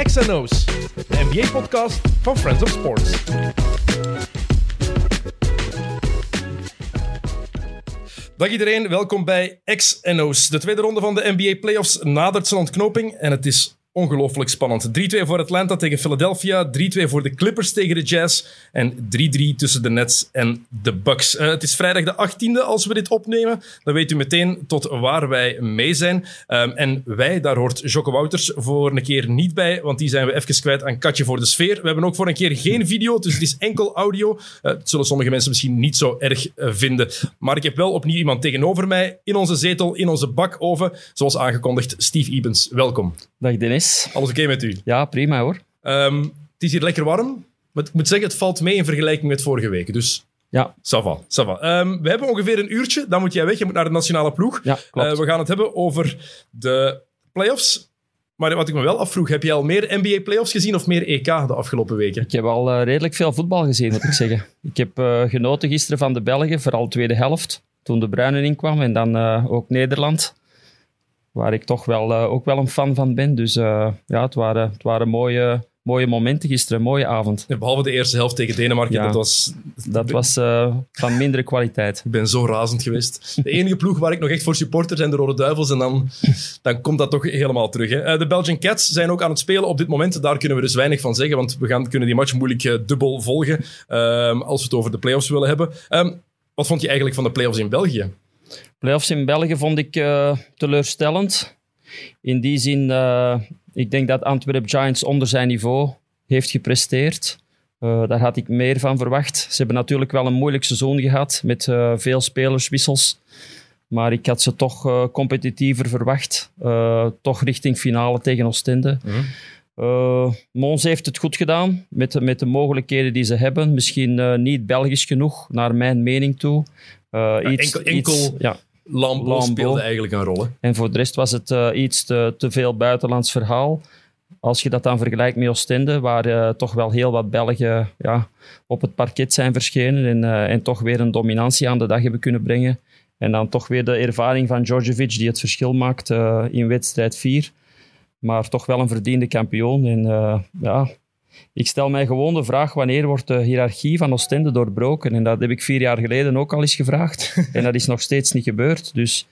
XNO's, de NBA-podcast van Friends of Sports. Dag iedereen, welkom bij XNO's. De tweede ronde van de NBA Playoffs nadert zijn ontknoping en het is ongelooflijk spannend. 3-2 voor Atlanta tegen Philadelphia, 3-2 voor de Clippers tegen de Jazz en 3-3 tussen de Nets en de Bucks. Uh, het is vrijdag de 18e als we dit opnemen. Dan weet u meteen tot waar wij mee zijn. Um, en wij, daar hoort Jocke Wouters voor een keer niet bij, want die zijn we even kwijt aan Katje voor de sfeer. We hebben ook voor een keer geen video, dus het is enkel audio. Dat zullen sommige mensen misschien niet zo erg uh, vinden. Maar ik heb wel opnieuw iemand tegenover mij in onze zetel, in onze bakoven. Zoals aangekondigd, Steve Ebens. Welkom. Dag Dennis. Alles oké okay met u? Ja, prima hoor. Um, het is hier lekker warm. Maar ik moet zeggen, het valt mee in vergelijking met vorige week. Dus ja. Sava, sava. Um, we hebben ongeveer een uurtje. Dan moet jij weg. Je moet naar de nationale ploeg. Ja. Uh, we gaan het hebben over de playoffs. Maar wat ik me wel afvroeg, heb je al meer NBA-playoffs gezien of meer EK de afgelopen weken? Ik heb al uh, redelijk veel voetbal gezien, moet ik zeggen. Ik heb uh, genoten gisteren van de Belgen, vooral de tweede helft. Toen de Bruinen inkwam en dan ook Nederland waar ik toch wel, uh, ook wel een fan van ben. Dus uh, ja, het waren, het waren mooie, mooie momenten gisteren, een mooie avond. Ja, behalve de eerste helft tegen Denemarken, ja, dat was... Dat was uh, van mindere kwaliteit. Ik ben zo razend geweest. De enige ploeg waar ik nog echt voor supporter zijn de Rode Duivels en dan, dan komt dat toch helemaal terug. Hè. de Belgian Cats zijn ook aan het spelen op dit moment. Daar kunnen we dus weinig van zeggen, want we gaan, kunnen die match moeilijk dubbel volgen um, als we het over de playoffs willen hebben. Um, wat vond je eigenlijk van de playoffs in België? Playoffs in België vond ik uh, teleurstellend. In die zin, uh, ik denk dat Antwerp Giants onder zijn niveau heeft gepresteerd. Uh, daar had ik meer van verwacht. Ze hebben natuurlijk wel een moeilijk seizoen gehad met veel spelerswissels. Maar ik had ze toch competitiever verwacht. toch richting finale tegen Oostende. Mm -hmm. Uh, Mons heeft het goed gedaan met, met de mogelijkheden die ze hebben. Misschien uh, niet Belgisch genoeg, naar mijn mening toe. Uh, iets, enkel enkel iets, ja, Lambo, Lambo speelde eigenlijk een rol. Hè? En voor de rest was het iets te, te, veel buitenlands verhaal. Als je dat dan vergelijkt met Oostende, waar toch wel heel wat Belgen ja, op het parket zijn verschenen en, en toch weer een dominantie aan de dag hebben kunnen brengen. En dan toch weer de ervaring van Djordjevic die het verschil maakt in wedstrijd 4 maar toch wel een verdiende kampioen. En ja, ik stel mij gewoon de vraag wanneer wordt de hiërarchie van Oostende doorbroken? En dat heb ik vier jaar geleden ook al eens gevraagd. en dat is nog steeds niet gebeurd. Dus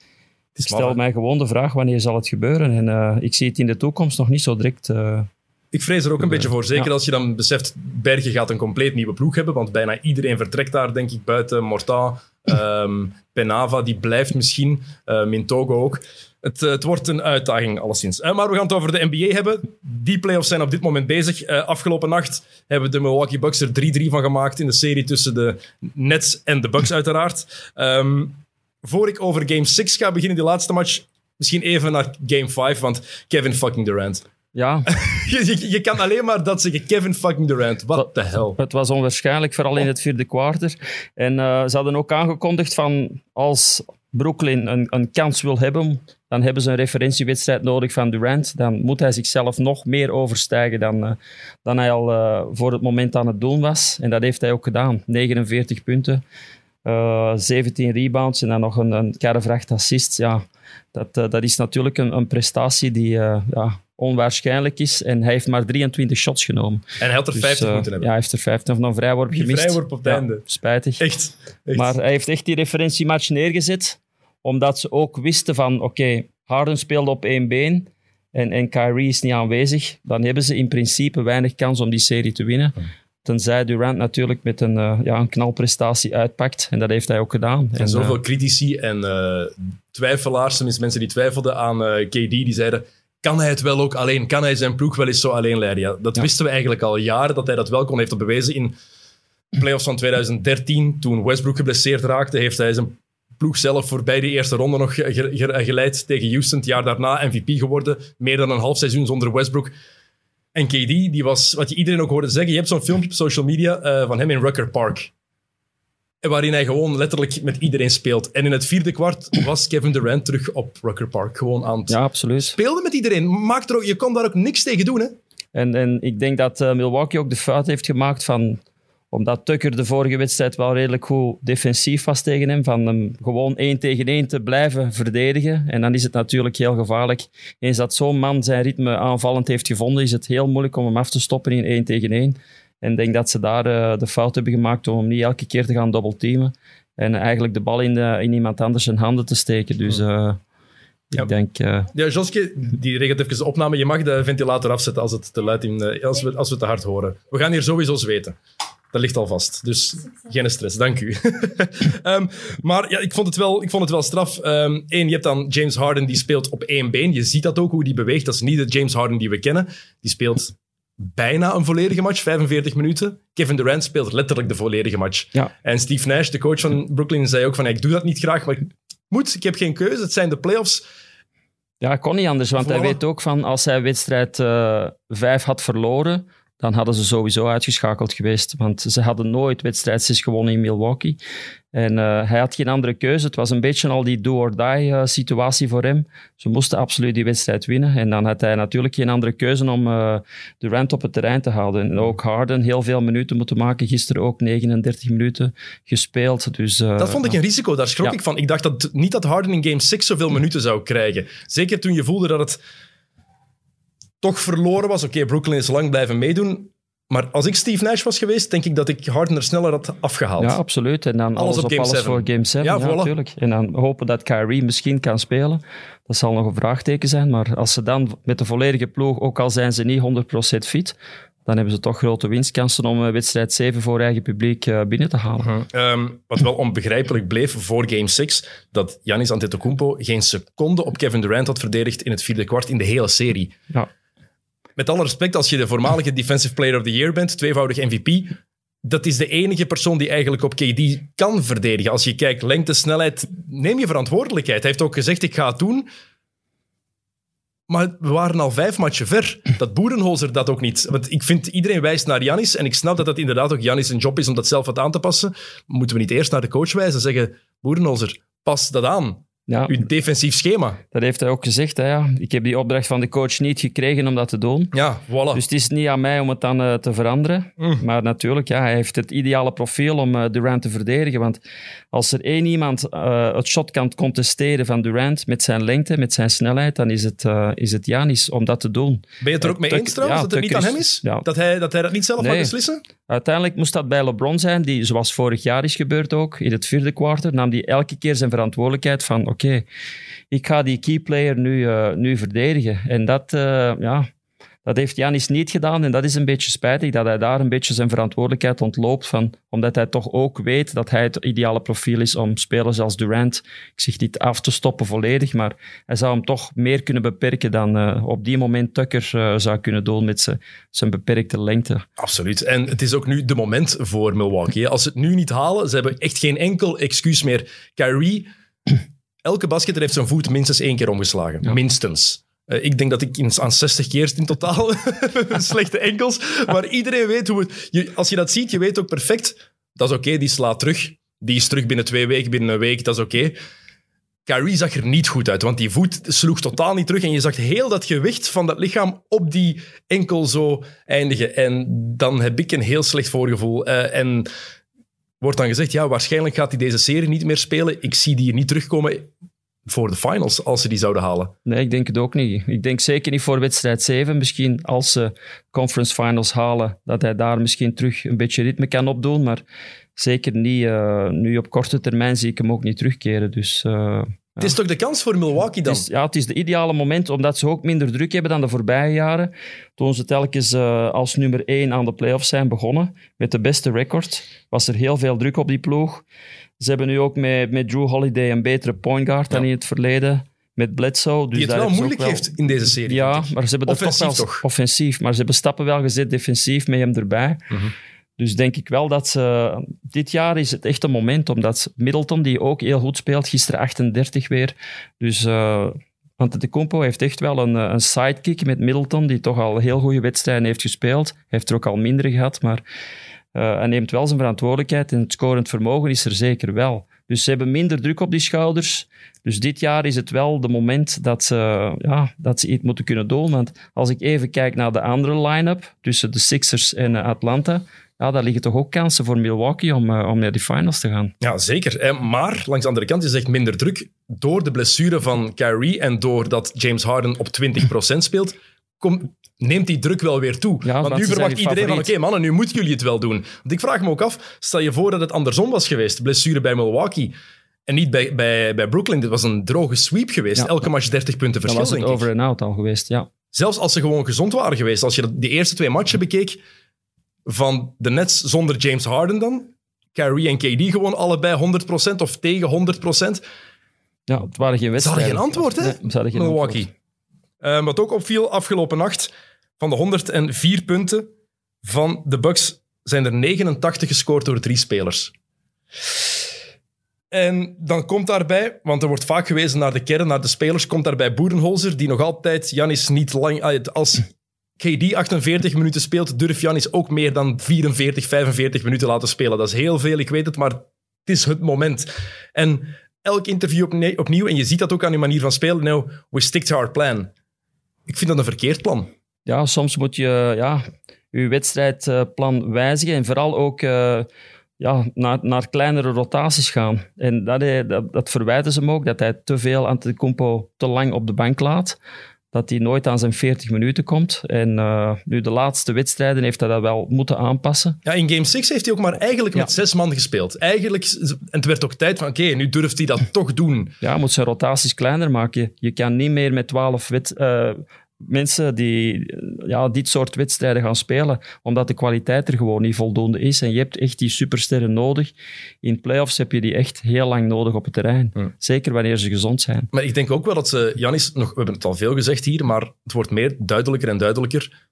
ik stel mij gewoon de vraag wanneer zal het gebeuren? En uh, ik zie het in de toekomst nog niet zo direct. Uh, ik vrees er ook een beetje voor. Zeker ja. als je dan beseft, Bergen gaat een compleet nieuwe ploeg hebben. Want bijna iedereen vertrekt daar, denk ik, buiten Morta. Um, Penava, die blijft misschien. Uh, Mintogo ook. Het, het, wordt een uitdaging, alleszins. Uh, maar we gaan het over de NBA hebben. Die playoffs zijn op dit moment bezig. Uh, afgelopen nacht hebben de Milwaukee Bucks er 3-3 van gemaakt in de serie tussen de Nets en de Bucks, uiteraard. Um, voor ik over Game 6 ga beginnen, die laatste match, misschien even naar Game 5, want Kevin fucking Durant. Ja. je, je, je, kan alleen maar dat zeggen. Kevin fucking Durant. Wat de hel. Het was onwaarschijnlijk, vooral in het vierde kwartier. En uh, ze hadden ook aangekondigd van als Brooklyn een, een kans wil hebben, dan hebben ze een referentiewedstrijd nodig van Durant. Dan moet hij zichzelf nog meer overstijgen dan, uh, dan hij al uh, voor het moment aan het doen was. En dat heeft hij ook gedaan. 49 punten, 17 rebounds en dan nog een, een assist. Ja, dat, dat is natuurlijk een, een prestatie die ja, onwaarschijnlijk is. En hij heeft maar 23 shots genomen. En hij had er 50 dus, uh, moeten hebben. Ja, hij heeft er 50 van een vrijworp gemist. vrijworp op het ja, einde. Spijtig. Echt, echt, Maar hij heeft echt die referentiematch neergezet, omdat ze ook wisten van, oké, okay, Harden speelde op één been en, en Kyrie is niet aanwezig. Dan hebben ze in principe weinig kans om die serie te winnen. Tenzij Durant natuurlijk met een, uh, ja, een knalprestatie uitpakt. En dat heeft hij ook gedaan. En, en zoveel uh, critici en twijfelaars, tenminste mensen die twijfelden aan KD, die zeiden kan hij het wel ook alleen? Kan hij zijn ploeg wel eens zo alleen leiden? Ja, dat ja. wisten we eigenlijk al jaren, dat hij dat wel kon. heeft dat bewezen in playoffs van 2013. Toen Westbrook geblesseerd raakte, heeft hij zijn ploeg zelf voorbij de eerste ronde nog ge ge geleid tegen Houston. Het jaar daarna MVP geworden. Meer dan een half seizoen zonder Westbrook. En KD, die was, wat je iedereen ook hoorde zeggen, je hebt zo'n filmpje op social media uh, van hem in Rucker Park waarin hij gewoon letterlijk met iedereen speelt. En in het vierde kwart was Kevin Durant terug op Rucker Park. Gewoon aan het ja, absoluut. speelde met iedereen. Maakt er ook, je kon daar ook niks tegen doen. Hè? En, en ik denk dat uh, Milwaukee ook de fout heeft gemaakt van omdat Tucker de vorige wedstrijd wel redelijk goed defensief was tegen hem. Van hem gewoon één tegen één te blijven verdedigen. En dan is het natuurlijk heel gevaarlijk. Eens dat zo'n man zijn ritme aanvallend heeft gevonden, is het heel moeilijk om hem af te stoppen in één tegen één. En ik denk dat ze daar uh, de fout hebben gemaakt om niet elke keer te gaan dobbelteamen. En eigenlijk de bal in, de, in iemand anders zijn handen te steken. Dus uh, ik denk... Uh... Ja, Joske, die regelt even de opname. Je mag de ventilator afzetten als het te luid in, als, we, als we te hard horen. We gaan hier sowieso zweten. Dat ligt al vast. Dus geen stress, dank u. um, maar ja, ik vond het wel, ik vond het wel straf. Eén, um, je hebt dan James Harden, die speelt op één been. Je ziet dat ook, hoe die beweegt. Dat is niet de James Harden die we kennen. Die speelt bijna een volledige match, 45 minuten. Kevin Durant speelt letterlijk de volledige match. Ja. En Steve Nash, de coach van Brooklyn, zei ook van ik doe dat niet graag, maar ik moet, ik heb geen keuze. Het zijn de playoffs. Ja, kon niet anders, want hij weet ook van als hij wedstrijd 5 uh, had verloren, dan hadden ze sowieso uitgeschakeld geweest. Want ze hadden nooit wedstrijd 6 gewonnen in Milwaukee. En uh, hij had geen andere keuze. Het was een beetje al die do-or-die uh, situatie voor hem. Ze moesten absoluut die wedstrijd winnen. En dan had hij natuurlijk geen andere keuze om uh, Durant op het terrein te houden. En ook Harden heel veel minuten moeten maken. Gisteren ook 39 minuten gespeeld. Dus, dat vond ik een risico. Daar schrok ja. ik van. Ik dacht dat, niet dat Harden in game 6 zoveel minuten zou krijgen. Zeker toen je voelde dat het toch verloren was. Oké, okay, Brooklyn is lang blijven meedoen. Maar als ik Steve Nash was geweest, denk ik dat ik Harden er sneller had afgehaald. Ja, absoluut. En dan alles, alles op, op alles 7. voor Game 7. Ja, ja voilà. natuurlijk. En dan hopen dat Kyrie misschien kan spelen. Dat zal nog een vraagteken zijn. Maar als ze dan met de volledige ploeg, ook al zijn ze niet 100% fit, dan hebben ze toch grote winstkansen om wedstrijd 7 voor eigen publiek binnen te halen. Uh -huh. um, wat wel onbegrijpelijk bleef voor Game 6, dat Giannis Antetokounmpo geen seconde op Kevin Durant had verdedigd in het vierde kwart in de hele serie. Ja met alle respect, als je de voormalige Defensive Player of the Year bent, tweevoudig MVP, dat is de enige persoon die eigenlijk op KD kan verdedigen. Als je kijkt, lengte, snelheid, neem je verantwoordelijkheid. Hij heeft ook gezegd, ik ga het doen. Maar we waren al vijf matchen ver. Dat Boerenholzer dat ook niet. Want ik vind, iedereen wijst naar Janis. En ik snap dat dat inderdaad ook Janis een job is om dat zelf wat aan te passen. Moeten we niet eerst naar de coach wijzen en zeggen, Boerenholzer, pas dat aan. Ja, uw defensief schema. Dat heeft hij ook gezegd. Hè, ja. Ik heb die opdracht van de coach niet gekregen om dat te doen. Ja, voilà. Dus het is niet aan mij om het dan uh, te veranderen. Mm. Maar natuurlijk, ja, hij heeft het ideale profiel om uh, Durant te verdedigen. Want als er één iemand uh, het shot kan contesteren van Durant met zijn lengte, met zijn snelheid, dan is het, is het Janis om dat te doen. Ben je het er ook mee eens trouwens, ja, dat het niet aan hem is? Ja. Dat, hij, dat hij dat niet zelf nee. mag beslissen? Uiteindelijk moest dat bij LeBron zijn, die, zoals vorig jaar is gebeurd ook, in het vierde kwartier, nam hij elke keer zijn verantwoordelijkheid van oké, okay, ik ga die keyplayer nu, uh, nu verdedigen. En dat, uh, ja, dat heeft Janis niet gedaan en dat is een beetje spijtig dat hij daar een beetje zijn verantwoordelijkheid ontloopt van, omdat hij toch ook weet dat hij het ideale profiel is om spelers als Durant, ik zeg niet af te stoppen volledig, maar hij zou hem toch meer kunnen beperken dan uh, op die moment Tucker uh, zou kunnen doen met zijn beperkte lengte. Absoluut. En het is ook nu de moment voor Milwaukee. Als ze het nu niet halen, ze hebben echt geen enkel excuus meer. Kyrie elke basketter heeft zijn voet minstens één keer omgeslagen. Ja. Minstens. Uh, ik denk dat ik aan 60 keer in totaal slechte enkels. Maar iedereen weet hoe het... Als je dat ziet, je weet ook perfect... Dat is oké, die slaat terug. Die is terug binnen twee weken, binnen een week. Dat is oké. Okay. Kyrie zag er niet goed uit, want die voet sloeg totaal niet terug. En je zag heel dat gewicht van dat lichaam op die enkel zo eindigen. En dan heb ik een heel slecht voorgevoel. Uh, en wordt dan gezegd, ja, waarschijnlijk gaat hij deze serie niet meer spelen. Ik zie die hier niet terugkomen voor de finals, als ze die zouden halen. Nee, ik denk het ook niet. Ik denk zeker niet voor wedstrijd 7. Misschien als ze conference finals halen, dat hij daar misschien terug een beetje ritme kan opdoen. Maar zeker niet, uh, nu op korte termijn zie ik hem ook niet terugkeren. Dus... Uh, het is toch de kans voor Milwaukee dan? Het is, ja, het is de ideale moment, omdat ze ook minder druk hebben dan de voorbije jaren. Toen ze telkens uh, als nummer 1 aan de playoffs zijn begonnen, met de beste record, was er heel veel druk op die ploeg. Ze hebben nu ook met, met Drew Holiday een betere point guard ja. dan in het verleden. Met Bledsoe. Dus Die het wel moeilijk wel... heeft in deze serie. Ja, maar ze hebben offensief dat toch wel toch? offensief. Maar ze hebben stappen wel gezet defensief met hem erbij. Mm -hmm. Dus denk ik wel dat ze... Dit jaar is het echt een moment, omdat Middleton, die ook heel goed speelt, gisteren 38 weer. Dus... Uh, want de Compo heeft echt wel een, een sidekick met Middleton, die toch al heel goede wedstrijden heeft gespeeld. Hij heeft er ook al minder gehad, maar uh, hij neemt wel zijn verantwoordelijkheid en het scorend vermogen is er zeker wel. Dus ze hebben minder druk op die schouders. Dus dit jaar is het wel de moment dat ze, ja, dat ze iets moeten kunnen doen. Want als ik even kijk naar de andere line-up tussen de Sixers en Atlanta, ja, daar liggen toch ook kansen voor Milwaukee om, om naar die finals te gaan. Ja, zeker. Maar langs de andere kant is echt minder druk. Door de blessure van Kyrie en doordat James Harden op 20% speelt, komt, neemt die druk wel weer toe. Ja, Want nu verwacht iedereen van, oké mannen, nu moeten jullie het wel doen. Want ik vraag me ook af, stel je voor dat het andersom was geweest, blessure bij Milwaukee, en niet bij, bij, bij Brooklyn. Dit was een droge sweep geweest. Ja. Elke match 30 punten verschil, Dat was het over en out al geweest, ja. Zelfs als ze gewoon gezond waren geweest. Als je de eerste twee matchen bekeek van de Nets zonder James Harden dan, Kyrie en KD gewoon allebei 100% of tegen 100%. Ja, het waren geen Ze wedstrijden. hadden geen antwoord, hè? Nee, ze Milwaukee. antwoord. Eh, wat ook opviel afgelopen nacht, van de 104 punten van de Bucks zijn er 89 gescoord door drie spelers. En dan komt daarbij, want er wordt vaak gewezen naar de kern, naar de spelers, komt daarbij Boerenholzer, die nog altijd Janis niet lang... ah, Als KD 48 minuten speelt, durft Janis ook meer dan 44, 45 minuten laten spelen. Dat is heel veel, ik weet het, maar het is het moment. En elk interview opnieuw, en je ziet dat ook aan uw manier van spelen, nou, we stick to our plan. Ik vind dat een verkeerd plan. Ja, soms moet je ja, je wedstrijdplan wijzigen en vooral ook eh, ja, naar, naar kleinere rotaties gaan. En dat, hij- dat, dat verwijten ze hem ook, dat hij te veel Antetokounmpo te lang op de bank laat. Dat hij nooit aan zijn 40 minuten komt. En eh, nu de laatste wedstrijden heeft hij dat wel moeten aanpassen. Ja, in Game 6 heeft hij ook maar eigenlijk Ja. met zes man gespeeld. Eigenlijk, en het werd ook tijd van, oké, nu durft hij dat toch doen. Ja, moet zijn rotaties kleiner maken. Je, kan niet meer met 12 wed- eh, mensen die ja, dit soort wedstrijden gaan spelen, omdat de kwaliteit er gewoon niet voldoende is. En je hebt echt die supersterren nodig. In playoffs heb je die echt heel lang nodig op het terrein. Zeker wanneer ze gezond zijn. Maar ik denk ook wel dat ze, Janis, nog, we hebben het al veel gezegd hier, maar het wordt meer duidelijker en duidelijker.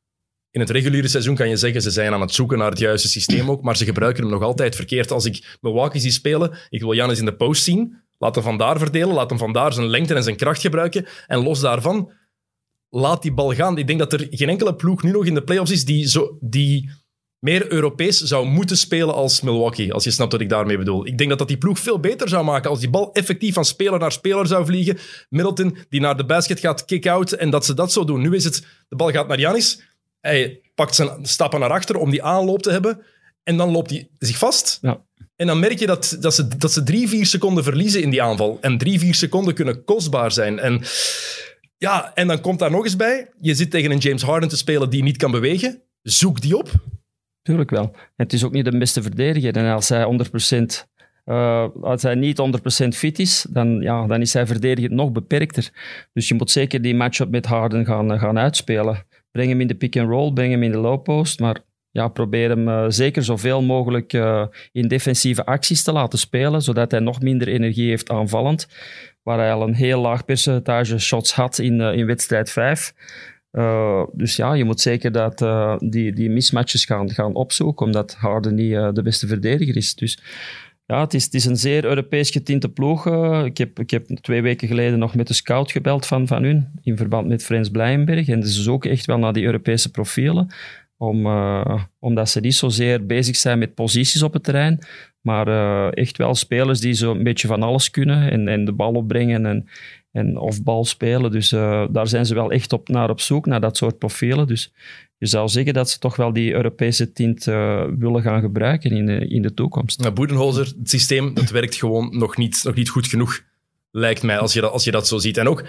In het reguliere seizoen kan je zeggen, ze zijn aan het zoeken naar het juiste systeem ook, maar ze gebruiken hem nog altijd verkeerd. Als ik Milwaukee zie spelen, ik wil Janis in de post zien, laat hem vandaar verdelen, laat hem vandaar zijn lengte en zijn kracht gebruiken, en los daarvan, laat die bal gaan. Ik denk dat er geen enkele ploeg nu nog in de playoffs is die, zo, die meer Europees zou moeten spelen als Milwaukee, als je snapt wat ik daarmee bedoel. Ik denk dat dat die ploeg veel beter zou maken als die bal effectief van speler naar speler zou vliegen. Middleton die naar de basket gaat, kick-out, en dat ze dat zo doen. Nu is het, de bal gaat naar Janis, hij pakt zijn stappen naar achter om die aanloop te hebben, en dan loopt hij zich vast. Ja. En dan merk je dat, dat, ze, dat ze drie, vier seconden verliezen in die aanval. En drie, vier seconden kunnen kostbaar zijn. En ja, en dan komt daar nog eens bij, je zit tegen een James Harden te spelen die niet kan bewegen. Zoek die op. Tuurlijk wel. Het is ook niet de beste verdediger. En als hij 100%. eh, als hij niet 100% fit is, dan, ja, dan is hij verdedigend nog beperkter. Dus je moet zeker die matchup met Harden gaan, eh, gaan uitspelen. Breng hem in de pick-and-roll, breng hem in de low post, maar ja, probeer hem eh, zeker zoveel mogelijk in defensieve acties te laten spelen, zodat hij nog minder energie heeft aanvallend, waar hij al een heel laag percentage shots had in, eh, in wedstrijd 5. Uh, dus ja, je moet zeker dat, uh, die, die mismatches gaan, gaan opzoeken, omdat Harden niet de beste verdediger is. Dus ja, het is, het is een zeer Europees getinte ploeg. Ik, heb, ik heb twee weken geleden nog met de scout gebeld van, van hun, in verband met Frans Blijenberg. En ze zoeken echt wel naar die Europese profielen, om, omdat ze niet zozeer bezig zijn met posities op het terrein, maar uh, echt wel spelers die zo een beetje van alles kunnen en, en de bal opbrengen en, en of bal spelen. Dus uh, daar zijn ze wel echt op, naar op zoek, naar dat soort profielen. Dus je zou zeggen dat ze toch wel die Europese tint uh, willen gaan gebruiken in de, in de toekomst. Nou, Boedenholzer, het systeem, dat werkt gewoon nog niet, nog niet goed genoeg, lijkt mij, als je, dat, als je dat zo ziet. En ook,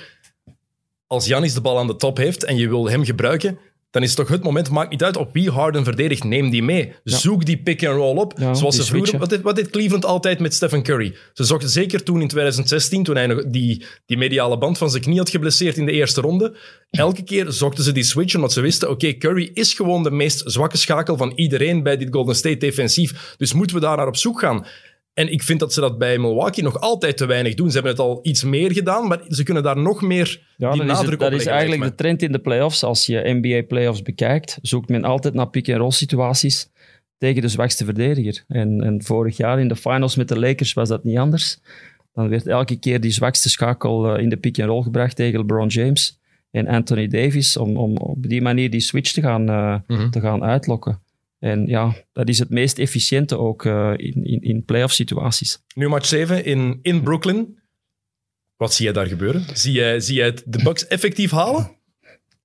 als Janis de bal aan de top heeft en je wil hem gebruiken, dan is toch het moment, maakt niet uit op wie Harden verdedigt, neem die mee. Ja. Zoek die pick-and-roll op, Ja, zoals ze vroeger... Wat deed, wat deed Cleveland altijd met Stephen Curry? Ze zochten zeker toen in 2016, toen hij nog die, die mediale band van zijn knie had geblesseerd in de eerste ronde. Elke keer zochten ze die switch, omdat ze wisten, oké, Curry is gewoon de meest zwakke schakel van iedereen bij dit Golden State defensief. Dus moeten we daar naar op zoek gaan. En ik vind dat ze dat bij Milwaukee nog altijd te weinig doen. Ze hebben het al iets meer gedaan, maar ze kunnen daar nog meer Ja, die is, nadruk het, op dat is leggen, eigenlijk de trend in de playoffs. Als je NBA playoffs bekijkt, zoekt men altijd naar pick-and-roll situaties tegen de zwakste verdediger. En, en vorig jaar in de finals met de Lakers was dat niet anders. Dan werd elke keer die zwakste schakel uh, in de pick-and-roll gebracht tegen LeBron James en Anthony Davis, om, om op die manier die switch te gaan, uh, Mhm. te gaan uitlokken. En ja, dat is het meest efficiënte ook uh, in, in, in playoff situaties. Nu match 7 in, in Brooklyn. Wat zie jij daar gebeuren? Zie jij, zie jij het de Bucks effectief halen?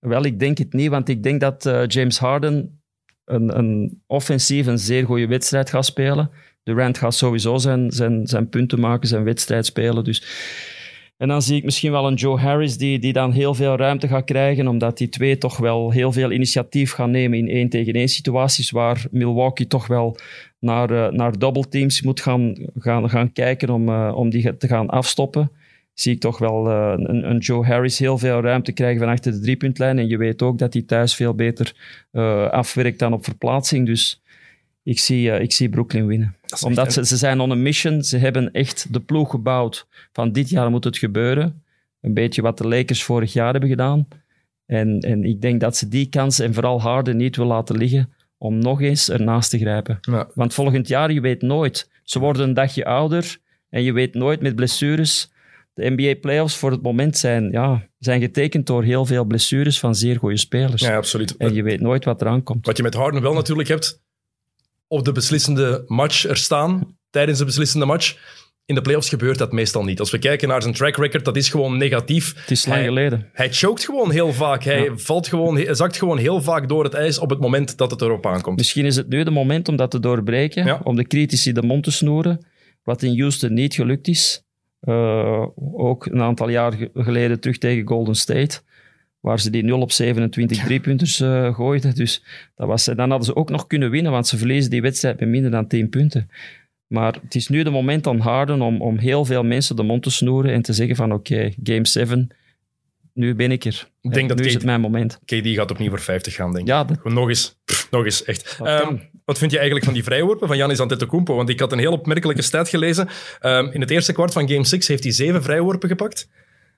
Wel, ik denk het niet, want ik denk dat uh, James Harden een, een offensief een zeer goede wedstrijd gaat spelen. Durant gaat sowieso zijn, zijn, zijn punten maken, zijn wedstrijd spelen. Dus. En dan zie ik misschien wel een Joe Harris die, die dan heel veel ruimte gaat krijgen, omdat die twee toch wel heel veel initiatief gaan nemen in één tegen één situaties, waar Milwaukee toch wel naar, uh, naar double teams moet gaan, gaan, gaan kijken om, uh, om die te gaan afstoppen zie ik toch wel uh, een, een, Joe Harris heel veel ruimte krijgen van achter de driepuntlijn. En je weet ook dat hij thuis veel beter afwerkt dan op verplaatsing. Dus ik zie, ik zie Brooklyn winnen. Omdat ze, ze zijn on a mission. Ze hebben echt de ploeg gebouwd van dit jaar moet het gebeuren. Een beetje wat de Lakers vorig jaar hebben gedaan. En, en ik denk dat ze die kans en vooral Harden niet wil laten liggen om nog eens ernaast te grijpen. Ja. Want volgend jaar, je weet nooit. Ze worden een dagje ouder en je weet nooit met blessures de NBA-playoffs voor het moment zijn, ja, zijn getekend door heel veel blessures van zeer goede spelers. Ja, absoluut. En je weet nooit wat eraan komt. Wat je met Harden wel natuurlijk hebt, op de beslissende match er staan, tijdens de beslissende match. In de playoffs gebeurt dat meestal niet. Als we kijken naar zijn track record, dat is gewoon negatief. Het is lang hij, geleden. Hij choked gewoon heel vaak. Hij valt gewoon, hij zakt gewoon heel vaak door het ijs op het moment dat het erop aankomt. Misschien is het nu de moment om dat te doorbreken, om de critici de mond te snoeren, wat in Houston niet gelukt is. Uh, ook een aantal jaar geleden terug tegen Golden State, waar ze die 0 op 27 ja. driepunters uh, gooiden. Dus dat was, dan hadden ze ook nog kunnen winnen, want ze verliezen die wedstrijd met minder dan 10 punten. Maar het is nu de moment aan Harden om, om heel veel mensen de mond te snoeren en te zeggen van oké, okay, game 7, nu ben ik er. Ik denk dat nu is het mijn moment. KD gaat opnieuw voor 50 gaan, denk ik. Ja, dat... Nog eens. Pff, nog eens, echt. Um, wat vind je eigenlijk van die vrijworpen van Janis Antetokounmpo? Want ik had een heel opmerkelijke stat gelezen. Um, in het eerste kwart van Game 6 heeft hij zeven vrijworpen gepakt.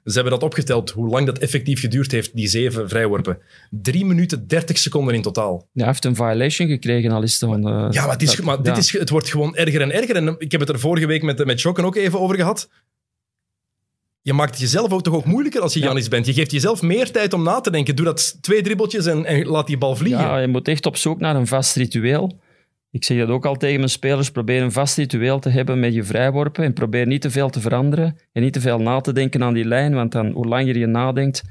Ze hebben dat opgeteld, hoe lang dat effectief geduurd heeft, die zeven vrijworpen. Drie minuten, dertig seconden in totaal. Ja, hij heeft een violation gekregen, al is het van... Uh, ja, maar, het, is, maar dit ja. is, het wordt gewoon erger en erger. En ik heb het er vorige week met, met Jokken ook even over gehad je maakt het jezelf ook toch ook moeilijker als je Janis ja. bent. Je geeft jezelf meer tijd om na te denken. Doe dat twee dribbeltjes en, en, laat die bal vliegen. Ja, je moet echt op zoek naar een vast ritueel. Ik zeg dat ook al tegen mijn spelers. Probeer een vast ritueel te hebben met je vrijworpen. En probeer niet te veel te veranderen. En niet te veel na te denken aan die lijn. Want dan, hoe langer je nadenkt,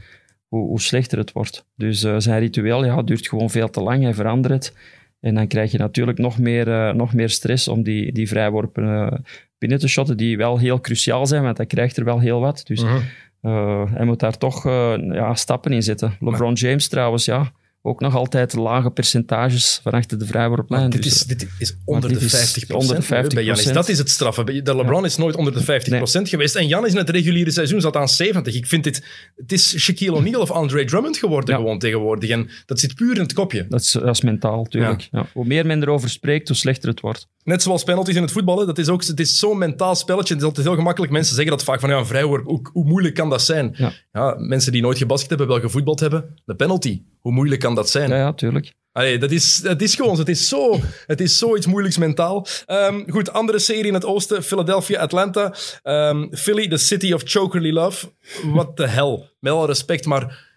hoe, hoe slechter het wordt. Dus uh, zijn ritueel ja, duurt gewoon veel te lang. Hij verandert het. En dan krijg je natuurlijk nog meer, uh, nog meer stress om die, die vrijworpen uh, binnen te shotten, die wel heel cruciaal zijn, want hij krijgt er wel heel wat. Dus -huh. uh, hij moet daar toch ja, stappen in zetten. LeBron James trouwens, ja ook nog altijd lage percentages van achter de vrijworplijn. Dit, dus, is, dit is onder de 50 onder de 50 bij. Dat is het straffen. De LeBron ja. is nooit onder de 50 nee. geweest. En Janis in het reguliere seizoen zat aan 70. Ik vind dit... Het is Shaquille O'Neal of Andre Drummond geworden ja. gewoon tegenwoordig. En dat zit puur in het kopje. Dat is, dat is mentaal, natuurlijk. Ja. Hoe meer men erover spreekt, hoe slechter het wordt. Net zoals penalties in het voetballen. Dat is ook, het is zo'n mentaal spelletje. Het is altijd heel gemakkelijk. Mensen zeggen dat vaak van ja, een vrijworp. Hoe, hoe moeilijk kan dat zijn? Ja. mensen die nooit gebasket hebben, wel gevoetbald hebben. De penalty. Hoe moeilijk kan dat zijn? Ja, ja tuurlijk. Allee, dat, is, dat is gewoon, het is, zo, het is zoiets moeilijks mentaal. Um, goed, andere serie in het oosten, Philadelphia-Atlanta. Um, Philly, the city of chokerly love. What the hell. Met alle respect, maar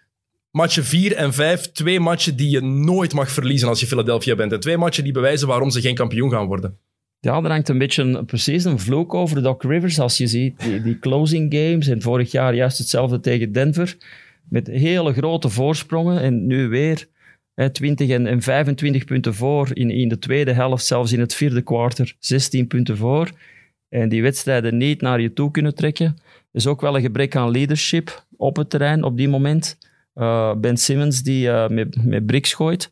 matchen 4 en 5, twee matchen die je nooit mag verliezen als je Philadelphia bent. En twee matchen die bewijzen waarom ze geen kampioen gaan worden. Ja, er hangt een beetje precies een vloek over Doc Rivers. Als je ziet die, closing games en vorig jaar juist hetzelfde tegen Denver. Met hele grote voorsprongen en nu weer 20 en, en 25 punten voor in, in de tweede helft, zelfs in het vierde kwartier 16 punten voor. En die wedstrijden niet naar je toe kunnen trekken. is ook wel een gebrek aan leadership op het terrein op die moment. Uh, ben Simmons die uh, met, met bricks gooit.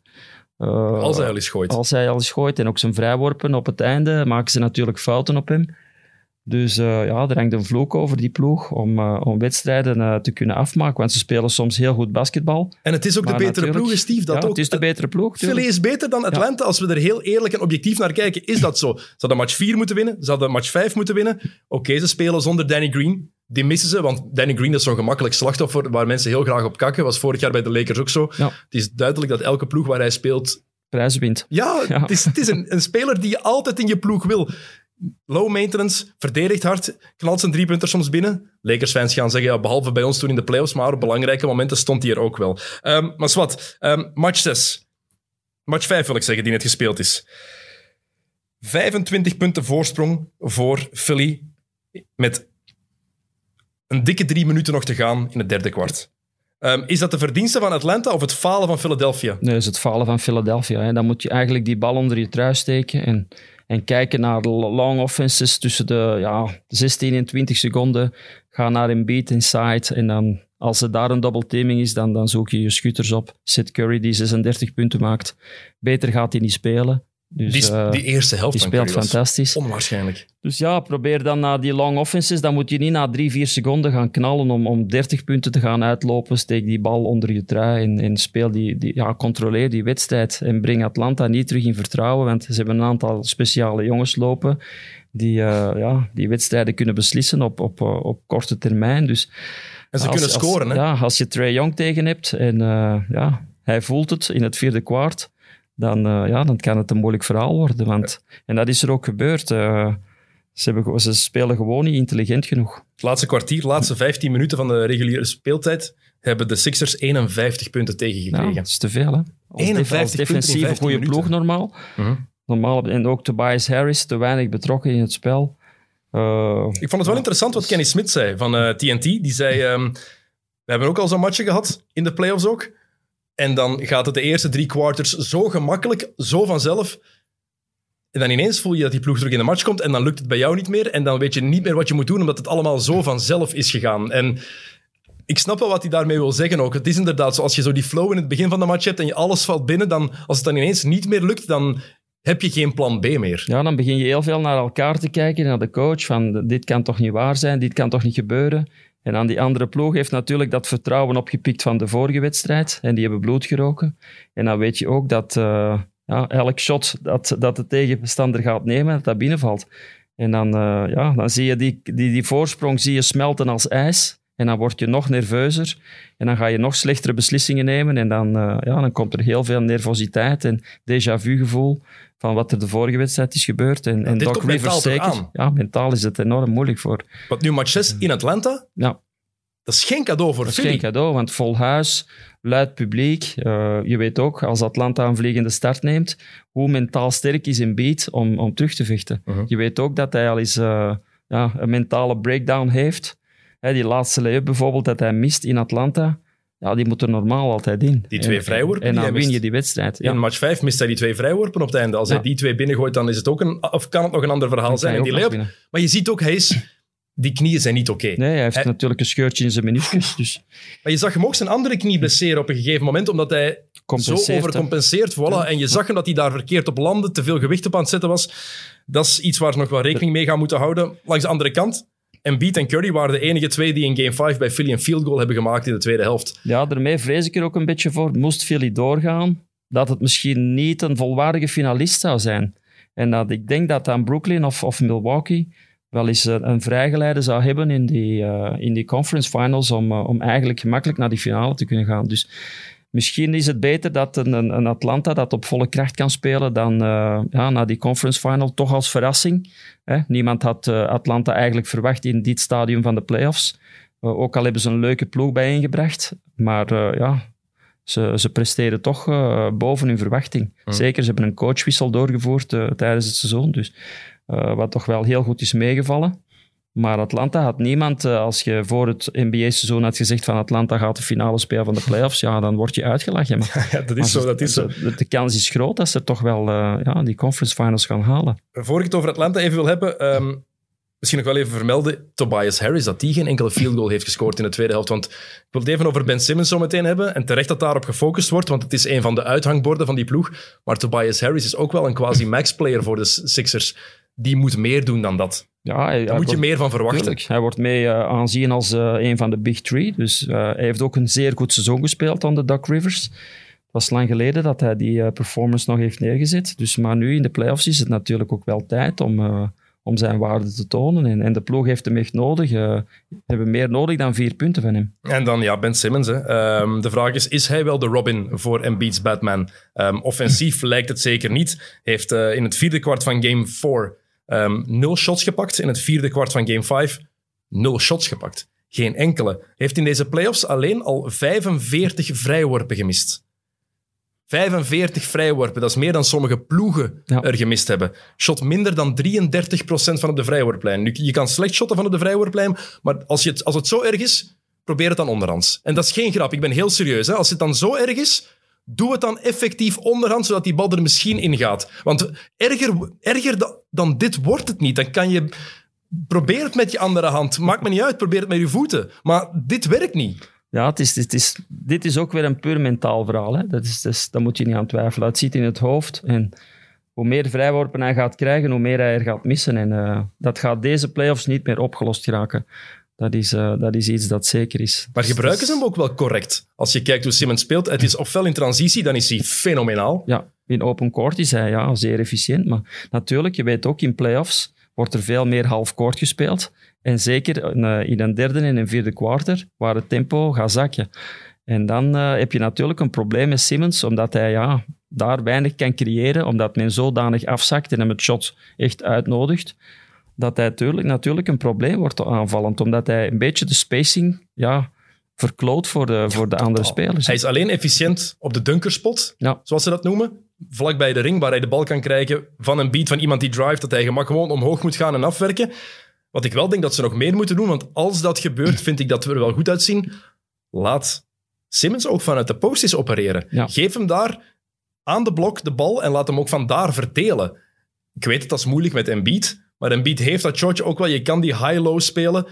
Uh, als hij al eens gooit. Als hij al eens gooit. En ook zijn vrijworpen op het einde maken ze natuurlijk fouten op hem. Dus ja, er hangt een vloek over die ploeg om, om wedstrijden te kunnen afmaken. Want ze spelen soms heel goed basketbal. En het is ook de betere ploeg, Steve. Dat ja, ook. het is de betere ploeg. Philly is beter dan Atlanta. Ja. Als we er heel eerlijk en objectief naar kijken, is dat zo. Ze hadden match 4 moeten winnen. Ze hadden match 5 moeten winnen. Oké, okay, ze spelen zonder Danny Green. Die missen ze, want Danny Green is zo'n gemakkelijk slachtoffer waar mensen heel graag op kakken. Was vorig jaar bij de Lakers ook zo. Ja. Het is duidelijk dat elke ploeg waar hij speelt... Prijs wint. Ja, ja. het is, het is een, een speler die je altijd in je ploeg wil. Low maintenance, verdedigt hard, knalt zijn driepunter soms binnen. Lakers-fans gaan zeggen, ja, behalve bij ons toen in de playoffs, maar op belangrijke momenten stond hij er ook wel. Um, maar wat, um, match 6. Match 5 wil ik zeggen, die net gespeeld is. 25 punten voorsprong voor Philly met een dikke drie minuten nog te gaan in het derde kwart. Ehm, is dat de verdienste van Atlanta of het falen van Philadelphia? Nee, dat is het falen van Philadelphia. Hè. Dan moet je eigenlijk die bal onder je trui steken en, en kijken naar long offenses tussen de ja, 16 en 20 seconden. Ga naar een beat inside en dan als er daar een double teaming is, dan, dan zoek je je schutters op. Seth Curry die 36 punten maakt. Beter gaat hij niet spelen. Dus, die, uh, die, eerste helft die speelt fantastisch. Onwaarschijnlijk. Dus ja, probeer dan naar die long offenses. Dan moet je niet na drie, vier seconden gaan knallen om, om 30 punten te gaan uitlopen. Steek die bal onder je trui en, en speel die, die, ja, controleer die wedstrijd. En breng Atlanta niet terug in vertrouwen, want ze hebben een aantal speciale jongens lopen die, uh, ja, die wedstrijden kunnen beslissen op, op, op korte termijn. Dus en ze als, kunnen scoren, als, hè? Ja, als je Trey Young tegen hebt en uh, ja, hij voelt het in het vierde kwart, dan, uh, ja, dan kan het een moeilijk verhaal worden. Want, en dat is er ook gebeurd. Uh, ze, hebben, ze spelen gewoon niet intelligent genoeg. Het laatste kwartier, laatste 15 minuten van de reguliere speeltijd, hebben de Sixers 51 punten tegengekregen. Dat is te veel, hè? Als, 51 als defensieve goede ploeg normaal. Mhm. Uh -huh. normaal. En ook Tobias Harris, te weinig betrokken in het spel. Uh, ik vond het wel interessant wat Kenny Smith zei van uh, TNT. Die zei, um, we hebben ook al zo'n matchje gehad, in de playoffs ook. En dan gaat het de eerste drie quarters zo gemakkelijk, zo vanzelf. En dan ineens voel je dat die ploeg terug in de match komt en dan lukt het bij jou niet meer. En dan weet je niet meer wat je moet doen, omdat het allemaal zo vanzelf is gegaan. En ik snap wel wat hij daarmee wil zeggen ook. Het is inderdaad zo, als je zo die flow in het begin van de match hebt en je alles valt binnen, dan als het dan ineens niet meer lukt, dan heb je geen plan B meer. Ja, dan begin je heel veel naar elkaar te kijken, naar de coach, van dit kan toch niet waar zijn, dit kan toch niet gebeuren. En dan die andere ploeg heeft natuurlijk dat vertrouwen opgepikt van de vorige wedstrijd. En die hebben bloed geroken. En dan weet je ook dat uh, ja, elk shot dat, dat de tegenstander gaat nemen, dat binnenvalt. En dan, uh, ja, dan zie je die, die, die voorsprong zie je smelten als ijs. En dan word je nog nerveuzer. En dan ga je nog slechtere beslissingen nemen. En dan, uh, ja, dan komt er heel veel nervositeit en déjà vu gevoel van wat er de vorige wedstrijd is gebeurd. En, en Doc Rivers zeker. Ja, mentaal is het enorm moeilijk voor. Wat nu match 6 in Atlanta? Ja. Dat is geen cadeau voor Dat is geen cadeau, want vol huis, luid publiek. Uh, je weet ook, als Atlanta een vliegende start neemt, hoe mentaal sterk is een beat om, om terug te vechten. Uh -huh. Je weet ook dat hij al eens uh, ja, een mentale breakdown heeft. Die laatste lay bijvoorbeeld, dat hij mist in Atlanta. Ja, die moet er normaal altijd in. Die twee en, vrijworpen. En dan win je die wedstrijd. Ja. In match 5 mist hij die twee vrijworpen op het einde. Als Ja. hij die twee binnengooit, dan is het ook een, of kan het nog een ander verhaal Dan zijn. En die layup. Maar je ziet ook, hij is, die knieën zijn niet oké. Nee, hij heeft Hij- natuurlijk een scheurtje in zijn meniscus. Dus Maar je zag hem ook zijn andere knie blesseren op een gegeven moment, omdat hij zo overcompenseert. Voilà. En je zag hem dat hij daar verkeerd op landde, te veel gewicht op aan het zetten was. Dat is iets waar ze nog wel rekening mee gaan moeten houden. Langs de andere kant, Embiid en Curry waren de enige twee die in Game 5 bij Philly een field goal hebben gemaakt in de tweede helft. Ja, daarmee vrees ik er ook een beetje voor. Moest Philly doorgaan, dat het misschien niet een volwaardige finalist zou zijn. En dat ik denk dat dan Brooklyn of, of Milwaukee wel eens een, een vrijgeleide zou hebben in die, eh, in die conference finals om, eh, om eigenlijk gemakkelijk naar die finale te kunnen gaan. Dus misschien is het beter dat een, een, Atlanta dat op volle kracht kan spelen dan eh, ja, naar die conference final toch als verrassing. Hè? Niemand had eh, Atlanta eigenlijk verwacht in dit stadium van de playoffs. Uh, ook al hebben ze een leuke ploeg bijeengebracht. Maar ja, ze, ze presteren toch boven hun verwachting. Mm. Zeker, ze hebben een coachwissel doorgevoerd tijdens het seizoen. Dus, wat toch wel heel goed is meegevallen. Maar Atlanta had niemand, uh, als je voor het NBA-seizoen had gezegd van Atlanta gaat de finale spelen van de playoffs, ja, dan word je uitgelachen. Maar, Ja, dat is zo, dat is zo. De, de, kans is groot dat ze toch wel uh, ja, die conference finals gaan halen. Voor ik het over Atlanta even wil hebben, um, misschien nog wel even vermelden, Tobias Harris, dat die geen enkele field goal heeft gescoord in de tweede helft. Want ik wil het even over Ben Simmons zo meteen hebben. En terecht dat daarop gefocust wordt, want het is een van de uithangborden van die ploeg. Maar Tobias Harris is ook wel een quasi-max-player voor de Sixers. Die moet meer doen dan dat. Ja, hij, Daar moet je meer van verwachten. Tuurlijk. Hij wordt mee uh, aanzien als uh, een van de big three. Dus uh, hij heeft ook een zeer goed seizoen gespeeld aan de Doc Rivers. Het was lang geleden dat hij die performance nog heeft neergezet. Dus, maar nu in de playoffs is het natuurlijk ook wel tijd om, om zijn waarde te tonen. En, en de ploeg heeft hem echt nodig. Uh, hebben meer nodig dan vier punten van hem. En dan ja, Ben Simmons. Hè. Um, de vraag is, is hij wel de Robin voor Embiid's Batman? Um, offensief lijkt het zeker niet. Heeft in het vierde kwart van game 4 um, nul shots gepakt. In het vierde kwart van game 5 nul shots gepakt. Geen enkele. Heeft in deze playoffs alleen al 45 vrijworpen gemist. 45 vrijworpen, dat is meer dan sommige ploegen Ja. er gemist hebben. Shot minder dan 33% van op de vrijworplijn. Nu, je kan slecht shotten van op de vrijworplijn, maar als, je het, als het zo erg is, probeer het dan onderhands. En dat is geen grap, ik ben heel serieus. Hè. Als het dan zo erg is, doe het dan effectief onderhand, zodat die bal er misschien in gaat. Want erger, erger da- dan dit wordt het niet. Dan kan je... Probeer het met je andere hand. Maakt me niet uit, probeer het met je voeten. Maar dit werkt niet. Ja, het is, het is, dit is ook weer een puur mentaal verhaal. Hè. Dat is, dat is, daar moet je niet aan twijfelen. Het zit in het hoofd. En hoe meer vrijworpen hij gaat krijgen, hoe meer hij er gaat missen. En eh, dat gaat deze playoffs niet meer opgelost geraken. Dat is, eh, dat is iets dat zeker is. Maar gebruiken ze hem ook wel correct? Als je kijkt hoe Simmons speelt, het is ofwel in transitie, dan is hij fenomenaal. Ja, in open court is hij ja, zeer efficiënt. Maar natuurlijk, je weet ook in playoffs wordt er veel meer half court gespeeld. En zeker in, eh, in een derde en een vierde kwartier, waar het tempo gaat zakken. En dan eh, heb je natuurlijk een probleem met Simmons, omdat hij ja, daar weinig kan creëren, omdat men zodanig afzakt en hem het shot echt uitnodigt, dat hij natuurlijk, natuurlijk een probleem wordt aanvallend, omdat hij een beetje de spacing ja, verkloot voor de, voor de andere spelers. Hij is alleen efficiënt op de dunkerspot, Ja. zoals ze dat noemen. Vlak bij de ring, waar hij de bal kan krijgen van een beat van iemand die drive, dat hij gemak gewoon omhoog moet gaan en afwerken. Wat ik wel denk dat ze nog meer moeten doen, want als dat gebeurt, vind ik dat we er wel goed uitzien. Laat Simmons ook vanuit de post eens opereren. Ja. Geef hem daar aan de blok de bal en laat hem ook van daar verdelen. Ik weet het, dat is moeilijk met Embiid, maar Embiid heeft dat shotje ook wel. Je kan die high-low spelen.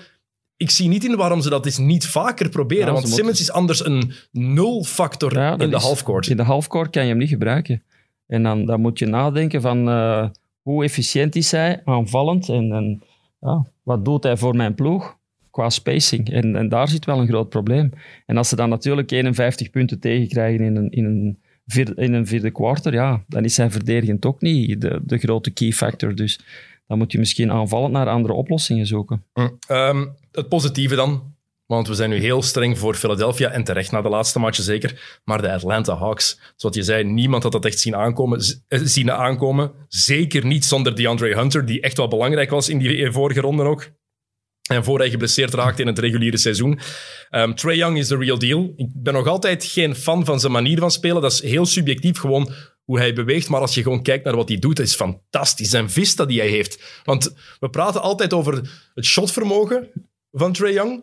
Ik zie niet in waarom ze dat eens niet vaker proberen, Ja, want Simmons is anders een nul-factor Ja, in de halfcourt. In de halfcourt kan je hem niet gebruiken. En dan, dan moet je nadenken van eh, hoe efficiënt is hij aanvallend en, en ja, wat doet hij voor mijn ploeg qua spacing. En, en daar zit wel een groot probleem. En als ze dan natuurlijk 51 punten tegenkrijgen in een, in een, vierde, in een vierde kwartier, ja, dan is zijn verdedigend ook niet de, de grote key factor. Dus dan moet je misschien aanvallend naar andere oplossingen zoeken. Ehm, het positieve dan, want we zijn nu heel streng voor Philadelphia en terecht na de laatste matchen zeker. Maar de Atlanta Hawks, zoals je zei, niemand had dat echt zien aankomen. eh, zien aankomen. Zeker niet zonder DeAndre Hunter, die echt wel belangrijk was in die eh, vorige ronde ook. En voor hij geblesseerd raakte in het reguliere seizoen. Ehm Trey Young is the real deal. Ik ben nog altijd geen fan van zijn manier van spelen. Dat is heel subjectief, gewoon hoe hij beweegt. Maar als je gewoon kijkt naar wat hij doet, dat is fantastisch. Zijn vista die hij heeft. Want we praten altijd over het shotvermogen van Trey Young.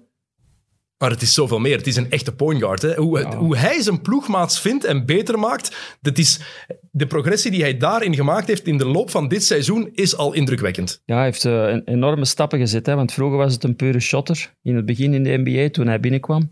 Maar het is zoveel meer. Het is een echte point guard. Hè. Hoe, Ja. hoe hij zijn ploegmaats vindt en beter maakt, dat is, de progressie die hij daarin gemaakt heeft in de loop van dit seizoen, is al indrukwekkend. Ja, hij heeft eh, enorme stappen gezet. Hè, want vroeger was het een pure shotter. In het begin in de NBA, toen hij binnenkwam.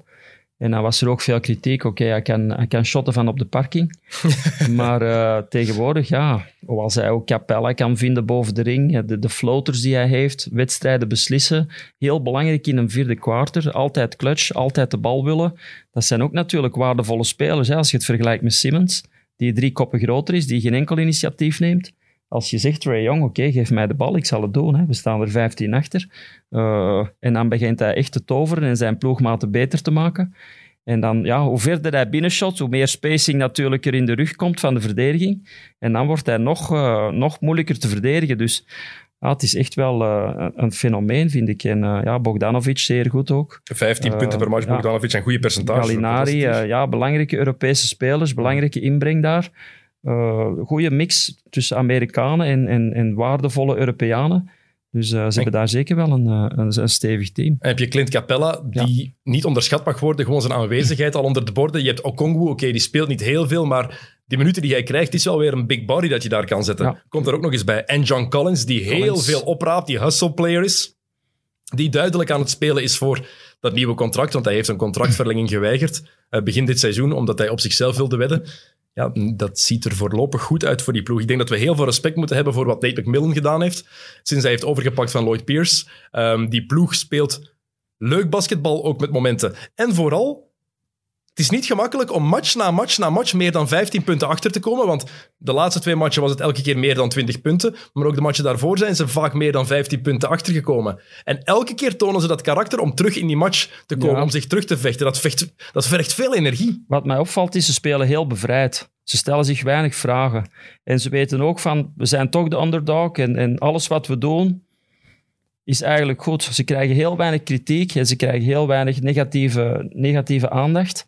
En dan was er ook veel kritiek. Oké, hij, kan, hij kan shotten van op de parking. maar eh, tegenwoordig, ja, als hij ook Capella kan vinden boven de ring. De, de floaters die hij heeft, wedstrijden beslissen. Heel belangrijk in een vierde kwartier. Altijd clutch, altijd de bal willen. Dat zijn ook natuurlijk waardevolle spelers. Hè, als je het vergelijkt met Simmons, die drie koppen groter is, die geen enkel initiatief neemt. Als je zegt, Ray Young, oké, geef mij de bal, ik zal het doen. Hè. We staan er 15 achter. Uh, en dan begint hij echt te toveren en zijn ploegmaten beter te maken. En dan, ja, hoe verder hij binnenshot, hoe meer spacing natuurlijk er in de rug komt van de verdediging. En dan wordt hij nog, uh, nog moeilijker te verdedigen. Dus ja, het is echt wel uh, een fenomeen, vind ik. En uh, ja, Bogdanovic zeer goed ook. 15 punten per match, Bogdanovic, een goede percentage. Gallinari, ja, belangrijke Europese spelers, belangrijke inbreng daar. Uh, goede mix tussen Amerikanen en, en, en waardevolle Europeanen. Dus uh, ze hebben daar zeker wel een, een, een, stevig team. En heb je Clint Capella, die ja. niet onderschat mag worden, gewoon zijn aanwezigheid al onder de borden. Je hebt Okongwu, oké, okay, die speelt niet heel veel, maar die minuten die hij krijgt, is wel weer een big body dat je daar kan zetten. Ja. Komt er ook nog eens bij. En John Collins, die Collins. heel veel opraapt, die hustle player is. Die duidelijk aan het spelen is voor dat nieuwe contract, want hij heeft een contractverlenging geweigerd begin dit seizoen, omdat hij op zichzelf wilde wedden ja, dat ziet er voorlopig goed uit voor die ploeg. Ik denk dat we heel veel respect moeten hebben voor wat Nate McMillan gedaan heeft. Sinds hij heeft overgepakt van Lloyd Pierce. Um, die ploeg speelt leuk basketbal, ook met momenten. En vooral, het is niet gemakkelijk om match na match na match meer dan 15 punten achter te komen. Want de laatste twee matchen was het elke keer meer dan 20 punten. Maar ook de matchen daarvoor zijn ze vaak meer dan 15 punten achtergekomen. En elke keer tonen ze dat karakter om terug in die match te komen, ja. om zich terug te vechten. Dat, vecht, dat vergt veel energie. Wat mij opvalt is, ze spelen heel bevrijd. Ze stellen zich weinig vragen. En ze weten ook van, we zijn toch de underdog en, en alles wat we doen is eigenlijk goed. Ze krijgen heel weinig kritiek en ze krijgen heel weinig negatieve, negatieve aandacht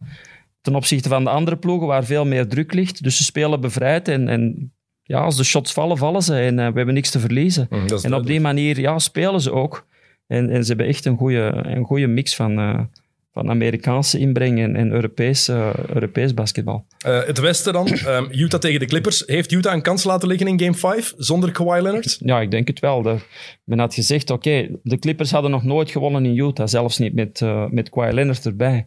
ten opzichte van de andere ploegen waar veel meer druk ligt. Dus ze spelen bevrijd en, en ja, als de shots vallen, vallen ze en uh, we hebben niks te verliezen. Mm, en op die manier ja, spelen ze ook. En, en ze hebben echt een goede, een goede mix van, uh, van Amerikaanse inbreng en, en Europees, uh, Europees basketbal. Uh, het Westen dan, um, Utah tegen de Clippers. Heeft Utah een kans laten liggen in Game 5 zonder Kawhi Leonard? Ja, ik denk het wel. De, men had gezegd, oké, de Clippers hadden nog nooit gewonnen in Utah, zelfs niet met, uh, met Kawhi Leonard erbij.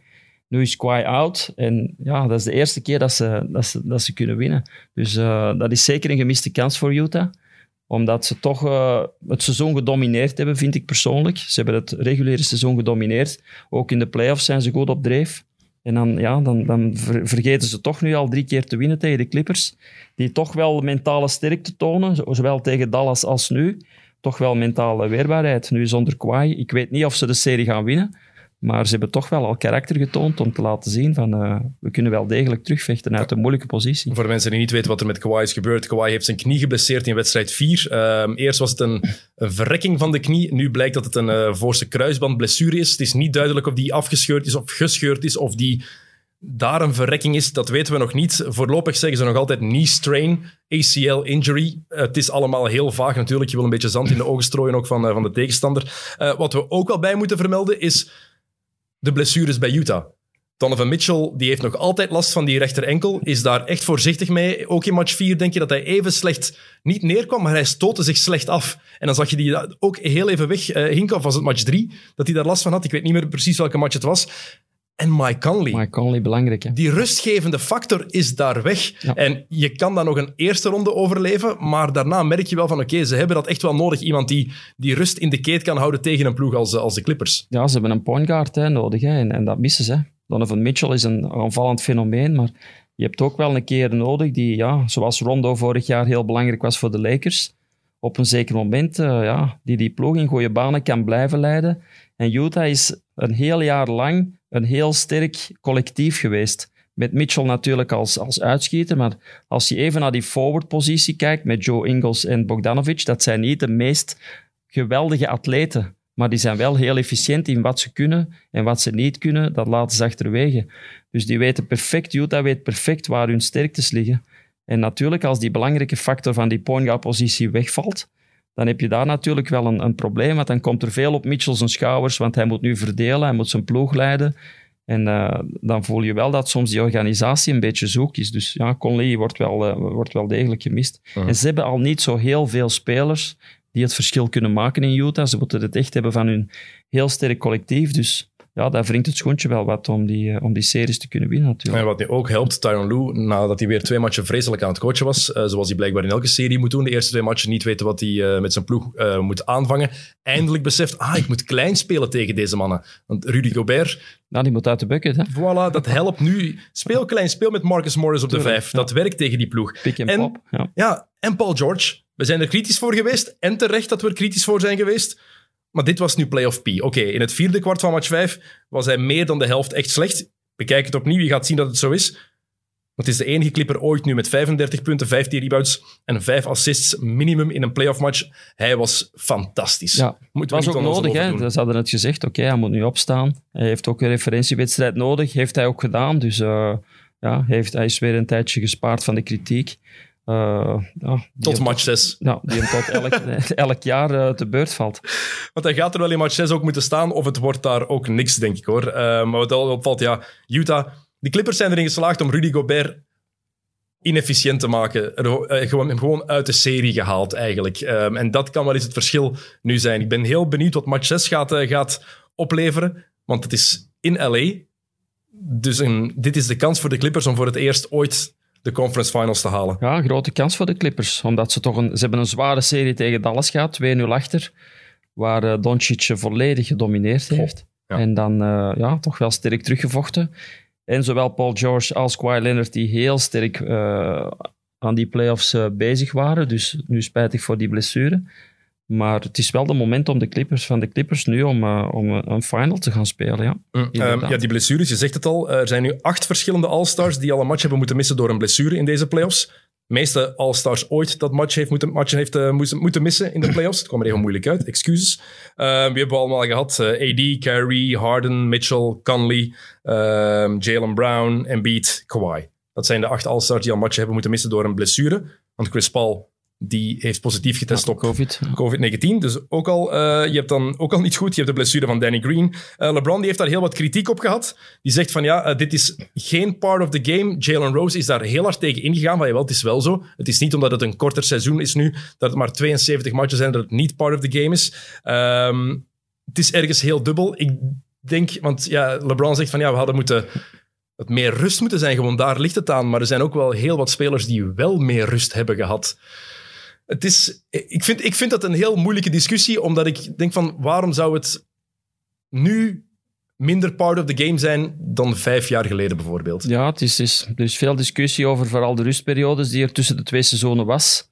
Nu is Kawhi out en ja, dat is de eerste keer dat ze, dat ze, dat ze kunnen winnen. Dus dat is zeker een gemiste kans voor Utah omdat ze toch uh, het seizoen gedomineerd hebben, vind ik persoonlijk. Ze hebben het reguliere seizoen gedomineerd. Ook in de playoffs zijn ze goed op dreef. En dan, ja, dan, dan vergeten ze toch nu al drie keer te winnen tegen de Clippers. Die toch wel mentale sterkte tonen, zowel tegen Dallas als nu. Toch wel mentale weerbaarheid. Nu zonder Kawhi. Ik weet niet of ze de serie gaan winnen. Maar ze hebben toch wel al karakter getoond om te laten zien van uh, we kunnen wel degelijk terugvechten uit een moeilijke positie. Voor mensen die niet weten wat er met Kawhi is gebeurd. Kawhi heeft zijn knie geblesseerd in wedstrijd 4. Uh, ehm, eerst was het een, verrekking van de knie. Nu blijkt dat het een uh, voorste kruisbandblessure is. Het is niet duidelijk of die afgescheurd is of gescheurd is of die daar een verrekking is, dat weten we nog niet. Voorlopig zeggen ze nog altijd knee strain, ACL injury. het is allemaal heel vaag natuurlijk. Je wil een beetje zand in de ogen strooien ook van, van de tegenstander. wat we ook wel bij moeten vermelden is de blessures bij Utah. Donovan Mitchell die heeft nog altijd last van die rechter enkel. Is daar echt voorzichtig mee. Ook in match 4 denk je dat hij even slecht niet neerkwam, maar hij stootte zich slecht af. En dan zag je die ook heel even weg uh, was het match 3 dat hij daar last van had? Ik weet niet meer precies welke match het was. En Mike Conley. Mike Conley, belangrijk. Hè? Die rustgevende factor is daar weg. En je kan dan nog een eerste ronde overleven, maar daarna merk je wel van oké, ze hebben dat echt wel nodig. Iemand die die rust in de keet kan houden tegen een ploeg als, als de Clippers. Ja, ze hebben een point guard hè, nodig hè, en, en, dat missen ze. Donovan Mitchell is een aanvallend fenomeen, maar je hebt ook wel een keer nodig die, ja, zoals Rondo vorig jaar heel belangrijk was voor de Lakers, op een zeker moment uh, ja, die die ploeg in goede banen kan blijven leiden. En Utah is een heel jaar lang een heel sterk collectief geweest. Met Mitchell natuurlijk als, als uitschieter, maar als je even naar die forward-positie kijkt met Joe Ingles en Bogdanovic, dat zijn niet de meest geweldige atleten, maar die zijn wel heel efficiënt in wat ze kunnen en wat ze niet kunnen, dat laten ze achterwege. Dus die weten perfect, Utah weet perfect waar hun sterktes liggen. En natuurlijk, als die belangrijke factor van die point positie wegvalt, dan heb je daar natuurlijk wel een, een probleem. Want dan komt er veel op Mitchell schouders, want hij moet nu verdelen, hij moet zijn ploeg leiden. En uh, dan voel je wel dat soms die organisatie een beetje zoek is. Dus ja, Conley wordt wel, uh, wordt wel degelijk gemist. En ze hebben al niet zo heel veel spelers die het verschil kunnen maken in Utah. Ze moeten het echt hebben van hun heel sterk collectief. Dus ja, daar wringt het schoentje wel wat om die, eh, om die series te kunnen winnen natuurlijk. En wat nu ook helpt, Tyron Lue, nadat hij weer twee matchen vreselijk aan het coachen was, uh, zoals hij blijkbaar in elke serie moet doen, de eerste twee matchen niet weten wat hij uh, met zijn ploeg uh, moet aanvangen, eindelijk beseft, ah, ik moet klein spelen tegen deze mannen. Want Rudy Gobert... Nou, die moet uit de bucket, hè? Voilà, dat helpt nu. Speel klein, speel met Marcus Morris op de vijf. Dat werkt tegen die ploeg. Pick en, pop, ja. ja. En Paul George. We zijn er kritisch voor geweest, en terecht dat we er kritisch voor zijn geweest. Maar dit was nu playoff P. Oké, in het vierde kwart van match 5 was hij meer dan de helft echt slecht. Bekijk het opnieuw, je gaat zien dat het zo is. Het is de enige clipper ooit nu met 35 punten, 15 rebounds en 5 assists minimum in een playoff match. Hij was fantastisch. Ja, het was ook nodig. Hè? Ze hadden het gezegd, oké, hij moet nu opstaan. Hij heeft ook een referentiewedstrijd nodig. Heeft hij ook gedaan. Dus uh, ja, heeft, hij is weer een tijdje gespaard van de kritiek. Uh, ja, tot match 6. Ja, die hem tot elk, elk jaar uh, te beurt valt. Want hij gaat er wel in match 6 ook moeten staan, of het wordt daar ook niks, denk ik hoor. Uh, maar wat al opvalt, ja, Utah. De Clippers zijn erin geslaagd om Rudy Gobert inefficiënt te maken. Er, gewoon, gewoon uit de serie gehaald, eigenlijk. Um, en dat kan wel eens het verschil nu zijn. Ik ben heel benieuwd wat match 6 gaat, gaat opleveren, want het is in LA. Dus een, dit is de kans voor de Clippers om voor het eerst ooit de conference finals te halen. Ja, grote kans voor de Clippers. Omdat ze toch een, ze hebben een zware serie tegen Dallas gehad, 2-0 achter, waar uh, Doncic volledig gedomineerd heeft. En dan uh, ja, toch wel sterk teruggevochten. En zowel Paul George als Kawhi Leonard, die heel sterk uh, aan die playoffs bezig waren. Dus nu spijtig voor die blessure. Maar het is wel de moment om de Clippers, van de Clippers nu om, uh, om een final te gaan spelen. Ja, mm, ehm, ja, die blessures, je zegt het al. Er zijn nu acht verschillende All-Stars die al een match hebben moeten missen door een blessure in deze playoffs. De meeste All-Stars ooit dat match heeft moeten, matchen heeft, uh, moeten missen in de playoffs. Het kwam er even moeilijk uit, excuses. Uh, wie hebben we allemaal gehad? Uh, AD, Kyrie, Harden, Mitchell, Conley, ehm, Jalen Brown, Embiid, Kawhi. Dat zijn de acht All-Stars die al matchen hebben moeten missen door een blessure. Want Chris Paul die heeft positief getest op COVID. COVID-19. Dus ook al, eh, je hebt dan ook al niet goed. Je hebt de blessure van Danny Green. Eh, LeBron die heeft daar heel wat kritiek op gehad. Die zegt van ja, eh, dit is geen part of the game. Jalen Rose is daar heel hard tegen ingegaan. Maar jawel, het is wel zo. Het is niet omdat het een korter seizoen is nu, dat het maar 72 matchen zijn, dat het niet part of the game is. Ehm, het is ergens heel dubbel. Ik denk, want ja, LeBron zegt van ja, we hadden moeten het meer rust moeten zijn. Gewoon daar ligt het aan. Maar er zijn ook wel heel wat spelers die wel meer rust hebben gehad. Het is, ik, vind, ik vind dat een heel moeilijke discussie, omdat ik denk van waarom zou het nu minder part of the game zijn dan vijf jaar geleden bijvoorbeeld? Ja, het is, is, er is veel discussie over vooral de rustperiodes die er tussen de twee seizoenen was.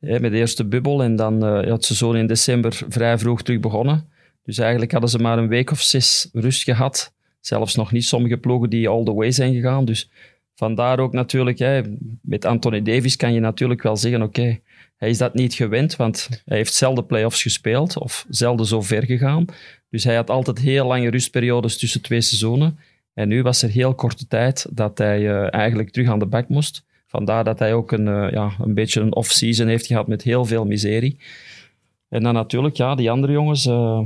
met de eerste bubbel en dan uh, het seizoen in december vrij vroeg terug begonnen. Dus eigenlijk hadden ze maar een week of zes rust gehad. Zelfs nog niet sommige ploegen die all the way zijn gegaan. Dus vandaar ook natuurlijk, met Anthony Davis kan je natuurlijk wel zeggen, oké, hij is dat niet gewend, want hij heeft zelden playoffs gespeeld of zelden zo ver gegaan. Dus hij had altijd heel lange rustperiodes tussen twee seizoenen. En nu was er heel korte tijd dat hij uh, eigenlijk terug aan de bak moest. Vandaar dat hij ook een, uh, ja, een beetje een off-season heeft gehad met heel veel miserie. En dan natuurlijk, ja, die andere jongens. Uh,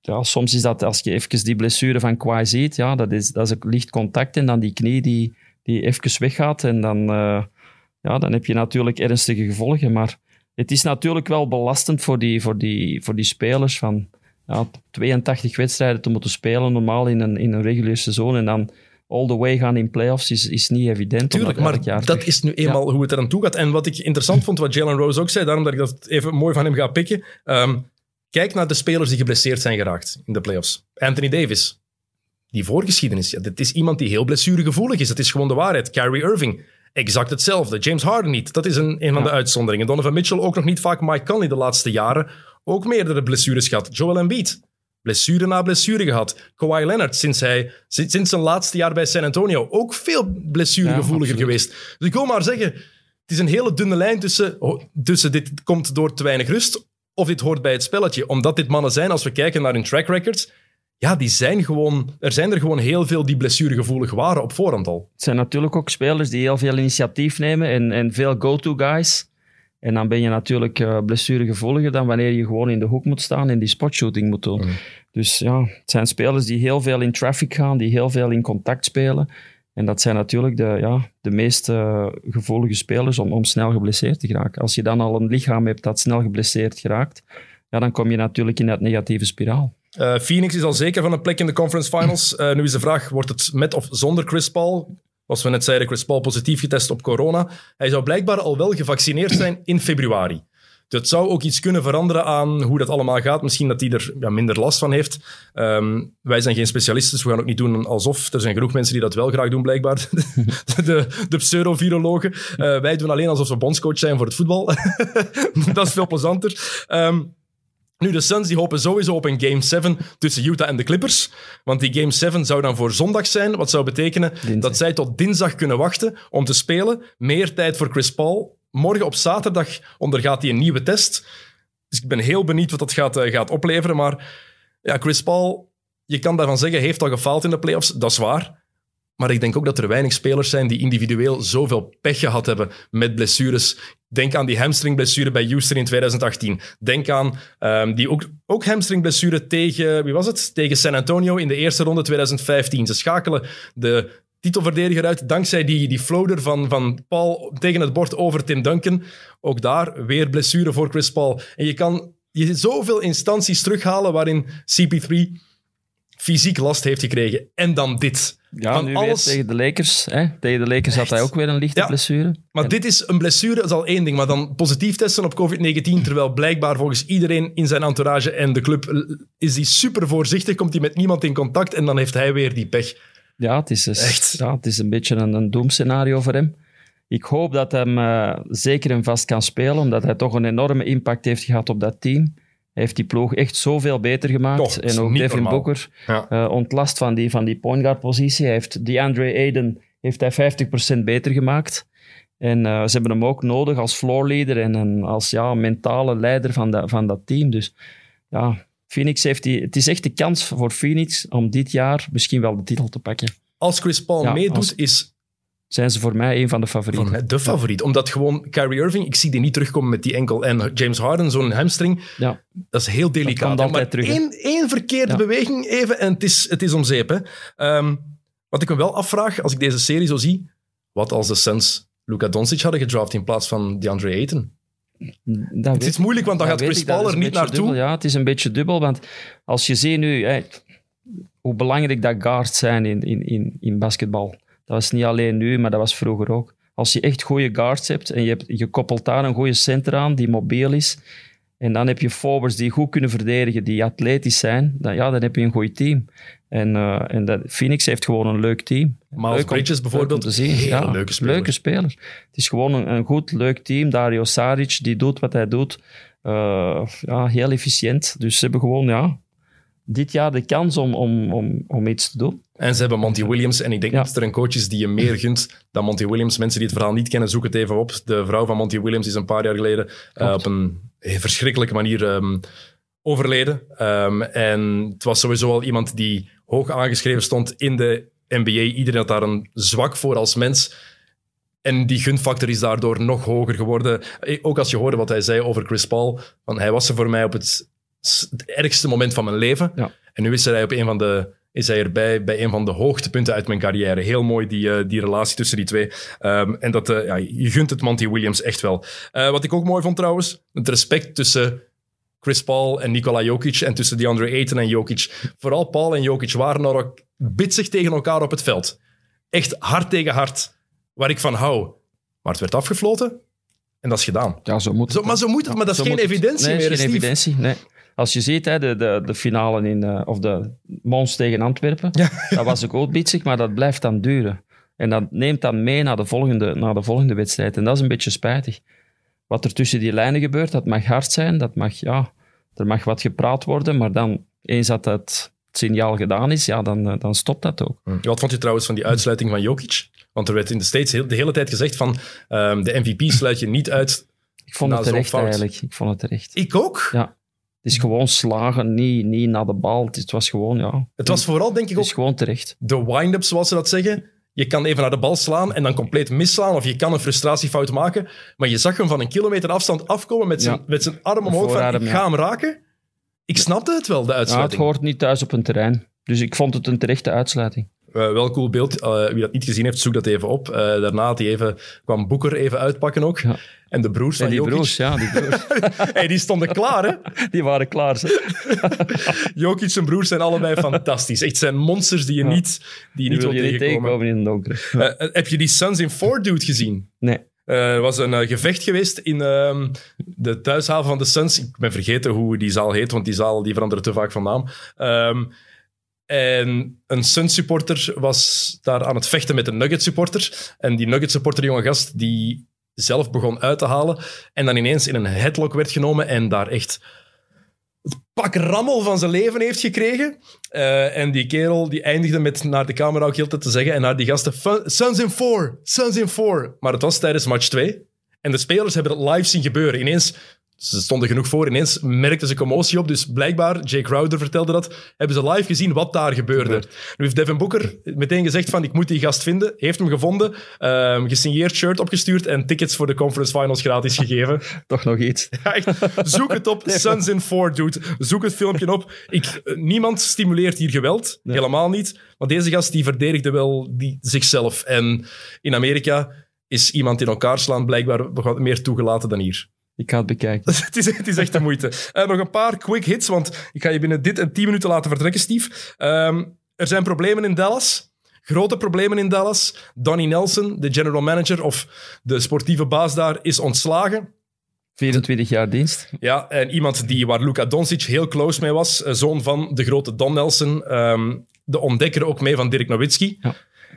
ja, soms is dat, als je even die blessure van Kwai ziet, ja, dat is, dat is een licht contact en dan die knie die, die even weggaat. En dan, ja, dan heb je natuurlijk ernstige gevolgen. Maar het is natuurlijk wel belastend voor die, voor die, voor die spelers van ja, 82 wedstrijden te moeten spelen, normaal in een, in een regulier seizoen. En dan all the way gaan in playoffs is, is niet evident. Tuurlijk, maar jaar dat is nu eenmaal hoe het eraan toe gaat. En wat ik interessant vond, wat Jalen Rose ook zei, daarom dat ik dat even mooi van hem ga pikken. Um, kijk naar de spelers die geblesseerd zijn geraakt in de playoffs. Anthony Davis, die voorgeschiedenis. Ja, dit is iemand die heel blessuregevoelig is. Dat is gewoon de waarheid. Kyrie Irving, exact hetzelfde. James Harden niet. Dat is een, een van de uitzonderingen. Donovan Mitchell ook nog niet vaak. Mike Conley de laatste jaren ook meerdere blessures gehad. Joel Embiid. Blessure na blessure gehad. Kawhi Leonard, sinds, hij, sinds zijn laatste jaar bij San Antonio, ook veel blessuregevoeliger ja, geweest. Dus ik wil maar zeggen, het is een hele dunne lijn tussen, tussen dit komt door te weinig rust of dit hoort bij het spelletje. Omdat dit mannen zijn, als we kijken naar hun track records, ja, die zijn gewoon, er zijn er gewoon heel veel die blessuregevoelig waren op voorhand al. Het zijn natuurlijk ook spelers die heel veel initiatief nemen en, en veel go-to guys. En dan ben je natuurlijk uh, blessuregevoeliger dan wanneer je gewoon in de hoek moet staan en die spotshooting moet doen. Mm. Dus ja, het zijn spelers die heel veel in traffic gaan, die heel veel in contact spelen. En dat zijn natuurlijk de, ja, de meest uh, gevoelige spelers om, om snel geblesseerd te geraken. Als je dan al een lichaam hebt dat snel geblesseerd geraakt, ja, dan kom je natuurlijk in dat negatieve spiraal. Uh, Phoenix is al zeker van een plek in de conference finals. Uh, nu is de vraag, wordt het met of zonder Chris Paul? Als we net zeiden, Chris Paul positief getest op corona. Hij zou blijkbaar al wel gevaccineerd zijn in februari. Dat zou ook iets kunnen veranderen aan hoe dat allemaal gaat. Misschien dat hij er ja, minder last van heeft. Um, wij zijn geen specialisten, dus we gaan ook niet doen alsof. Er zijn genoeg mensen die dat wel graag doen, blijkbaar. de, de, pseudo-virologen. Uh, wij doen alleen alsof we bondscoach zijn voor het voetbal. dat is veel plezanter. Um, nu, de Suns die hopen sowieso op een Game 7 tussen Utah en de Clippers. Want die Game 7 zou dan voor zondag zijn. Wat zou betekenen dat zij tot dinsdag kunnen wachten om te spelen. Meer tijd voor Chris Paul. Morgen op zaterdag ondergaat hij een nieuwe test. Dus ik ben heel benieuwd wat dat gaat, uh, gaat opleveren. Maar ja, Chris Paul, je kan daarvan zeggen, heeft al gefaald in de playoffs. Dat is waar. Maar ik denk ook dat er weinig spelers zijn die individueel zoveel pech gehad hebben met blessures. Denk aan die hamstringblessure bij Houston in 2018. Denk aan um, die ook, ook hamstringblessure tegen, wie was het? Tegen San Antonio in de eerste ronde 2015. Ze schakelen de titelverdediger uit dankzij die, die floater van, van Paul tegen het bord over Tim Duncan. Ook daar weer blessure voor Chris Paul. En je kan je zoveel instanties terughalen waarin CP3 fysiek last heeft gekregen. En dan dit. Ja, van nu alles... tegen de Lakers. Hè? Tegen de Lakers had hij ook weer een lichte ja, blessure. Maar dit is een blessure, dat is al één ding. Maar dan positief testen op COVID-19, terwijl blijkbaar volgens iedereen in zijn entourage en de club is hij super voorzichtig, komt hij met niemand in contact en dan heeft hij weer die pech. Ja, het is, Echt? Ja, het is een beetje een, een doemscenario voor hem. Ik hoop dat hij uh, zeker en vast kan spelen, omdat hij toch een enorme impact heeft gehad op dat team. Hij heeft die ploeg echt zoveel beter gemaakt. Toch, en ook Devin normaal. Booker ja. uh, ontlast van die, van die point guard positie. Hij heeft DeAndre Aiden heeft hij 50% beter gemaakt. En uh, ze hebben hem ook nodig als floor leader en, en als ja, mentale leider van, de, van dat team. Dus ja, Phoenix heeft die, het is echt de kans voor Phoenix om dit jaar misschien wel de titel te pakken. Als Chris Paul ja, meedoet, als... is zijn ze voor mij een van de favorieten. Voor mij de favoriet. Omdat gewoon Kyrie Irving, ik zie die niet terugkomen met die enkel. En James Harden, zo'n hamstring, Ja. dat is heel delicaat. altijd maar terug, één, één verkeerde Ja. beweging even en het is, het is om zeep. Hè. Ehm, wat ik me wel afvraag, als ik deze serie zo zie, wat als de Suns Luka Doncic hadden gedraft in plaats van DeAndre Ayton? Dat Het is moeilijk, want dan dat gaat Chris dat Paul er niet naartoe. dubbel, ja, het is een beetje dubbel, want als je ziet nu hoe belangrijk dat guards zijn in, in, in, in basketbal. Dat was niet alleen nu, maar dat was vroeger ook. Als je echt goede guards hebt en je, hebt, je koppelt daar een goede center aan die mobiel is, en dan heb je forwards die goed kunnen verdedigen, die atletisch zijn, dan, ja, dan heb je een goed team. En, eh, en dat, Phoenix heeft gewoon een leuk team. Miles Leuk om- Bridges bijvoorbeeld, om te zien. ja, leuke speler. Leuke speler. Het is gewoon een, een goed, leuk team. Dario Saric, die doet wat hij doet. Eh, ja, heel efficiënt. Dus ze hebben gewoon ja, dit jaar de kans om, om, om, om iets te doen. En ze hebben Monty Williams. En ik denk Ja. dat er een coach is die je meer gunt dan Monty Williams. Mensen die het verhaal niet kennen, zoek het even op. De vrouw van Monty Williams is een paar jaar geleden eh, op een verschrikkelijke manier ehm, overleden. Ehm, en het was sowieso al iemand die hoog aangeschreven stond in de NBA. Iedereen had daar een zwak voor als mens. En die gunfactor is daardoor nog hoger geworden. Eh, Ook als je hoorde wat hij zei over Chris Paul. Van, hij was er voor mij op het ergste moment van mijn leven. Ja. En nu is hij op een van de is hij erbij bij een van de hoogtepunten uit mijn carrière. Heel mooi, die, eh, die relatie tussen die twee. Ehm, en dat, eh, ja, je gunt het Monty Williams echt wel. Eh, wat ik ook mooi vond trouwens, het respect tussen Chris Paul en Nikola Jokic en tussen DeAndre Ayton en Jokic. Vooral Paul en Jokic waren nog ook bitsig tegen elkaar op het veld. Echt hard tegen hard, waar ik van hou. Maar het werd afgefloten en dat is gedaan. Ja, zo moet Zo, maar zo moet het, maar dat is geen het. evidentie nee, meer. is geen Steve. evidentie. Nee. Als je ziet, hè, de, de, de finale in, eh, of de Mons tegen Antwerpen, Ja. dat was ook bitsig, maar dat blijft dan duren. En dat neemt dan mee naar de, volgende, naar de volgende wedstrijd. En dat is een beetje spijtig. Wat er tussen die lijnen gebeurt, dat mag hard zijn, dat mag, ja, er mag wat gepraat worden, maar dan, eens dat het signaal gedaan is, ja, dan, eh, dan stopt dat ook. Ja, Wat vond je trouwens van die uitsluiting van Jokic? Want er werd in de States heel- de hele tijd gezegd van ehm, de MVP sluit je niet uit. Ik vond het terecht eigenlijk. Ik vond het terecht. Ik ook. Ja. Het is gewoon slagen, niet, niet naar de bal. Het was gewoon, ja, Het was vooral denk ik het is ook gewoon terecht. de wind-up, zoals ze dat zeggen. Je kan even naar de bal slaan en dan compleet misslaan, of je kan een frustratiefout maken. Maar je zag hem van een kilometer afstand afkomen met zijn, Ja. met zijn arm omhoog van ik ga hem raken. Ik snapte het wel, de Ja, het uitsluiting. hoort niet thuis op een terrein. Dus ik vond het een terechte uitsluiting. Eh, wel cool beeld. Eh, wie dat niet gezien heeft, zoek dat even op. Eh, daarna had hij even, kwam Boeker even uitpakken ook. Ja. En de broers En van die Jokic, broers, ja, die broers, hey, die stonden klaar, hè? die waren klaar. Ze. Jokic en broers zijn allebei fantastisch. Echt zijn monsters die je Ja. niet, die je Die niet wil je niet tegenkomen. tegenkomen in het donker. Heb je die Suns in Ford Dude gezien? Nee. Er was een gevecht geweest in ehm, de thuishaven van de Suns. Ik ben vergeten hoe die zaal heet, want die zaal die verandert te vaak van naam. Ehm, en een Suns supporter was daar aan het vechten met een Nugget supporter. En die Nugget supporter, jonge gast, die zelf begon uit te halen. En dan ineens in een headlock werd genomen en daar echt het pak rammel van zijn leven heeft gekregen. Eh, en die kerel die eindigde met naar de camera ook heel te zeggen en naar die gasten, "Fun- Suns in 4, Suns in 4. Maar het was tijdens match 2. En de spelers hebben het live zien gebeuren. Ineens, ze stonden genoeg voor, ineens merkten ze commotie op. Dus blijkbaar, Jay Crowder vertelde dat, hebben ze live gezien wat daar gebeurde. Nu heeft Devin Booker meteen gezegd van, ik moet die gast vinden. Heeft hem gevonden, ehm, gesigneerd shirt opgestuurd en tickets voor de conference finals gratis gegeven. Toch nog iets. Ja, echt. Zoek het op. Suns in 4, dude. Zoek het filmpje op. Ik, eh, niemand stimuleert hier geweld. Nee. Helemaal niet. Maar deze gast die verdedigde wel die, zichzelf. En in Amerika is iemand in elkaar slaan blijkbaar wat meer toegelaten dan hier. Ik ga het bekijken. het, is, het is echt de moeite. Eh, nog een paar quick hits, want ik ga je binnen dit en 10 minuten laten vertrekken, Steve. Ehm, er zijn problemen in Dallas. Grote problemen in Dallas. Donnie Nelson, de general manager of de sportieve baas daar, is ontslagen. 24 jaar dienst. Ja, en iemand die, waar Luka Doncic heel close mee was, eh, zoon van de grote Don Nelson, ehm, de ontdekker ook mee van Dirk Nowitzki. Ja.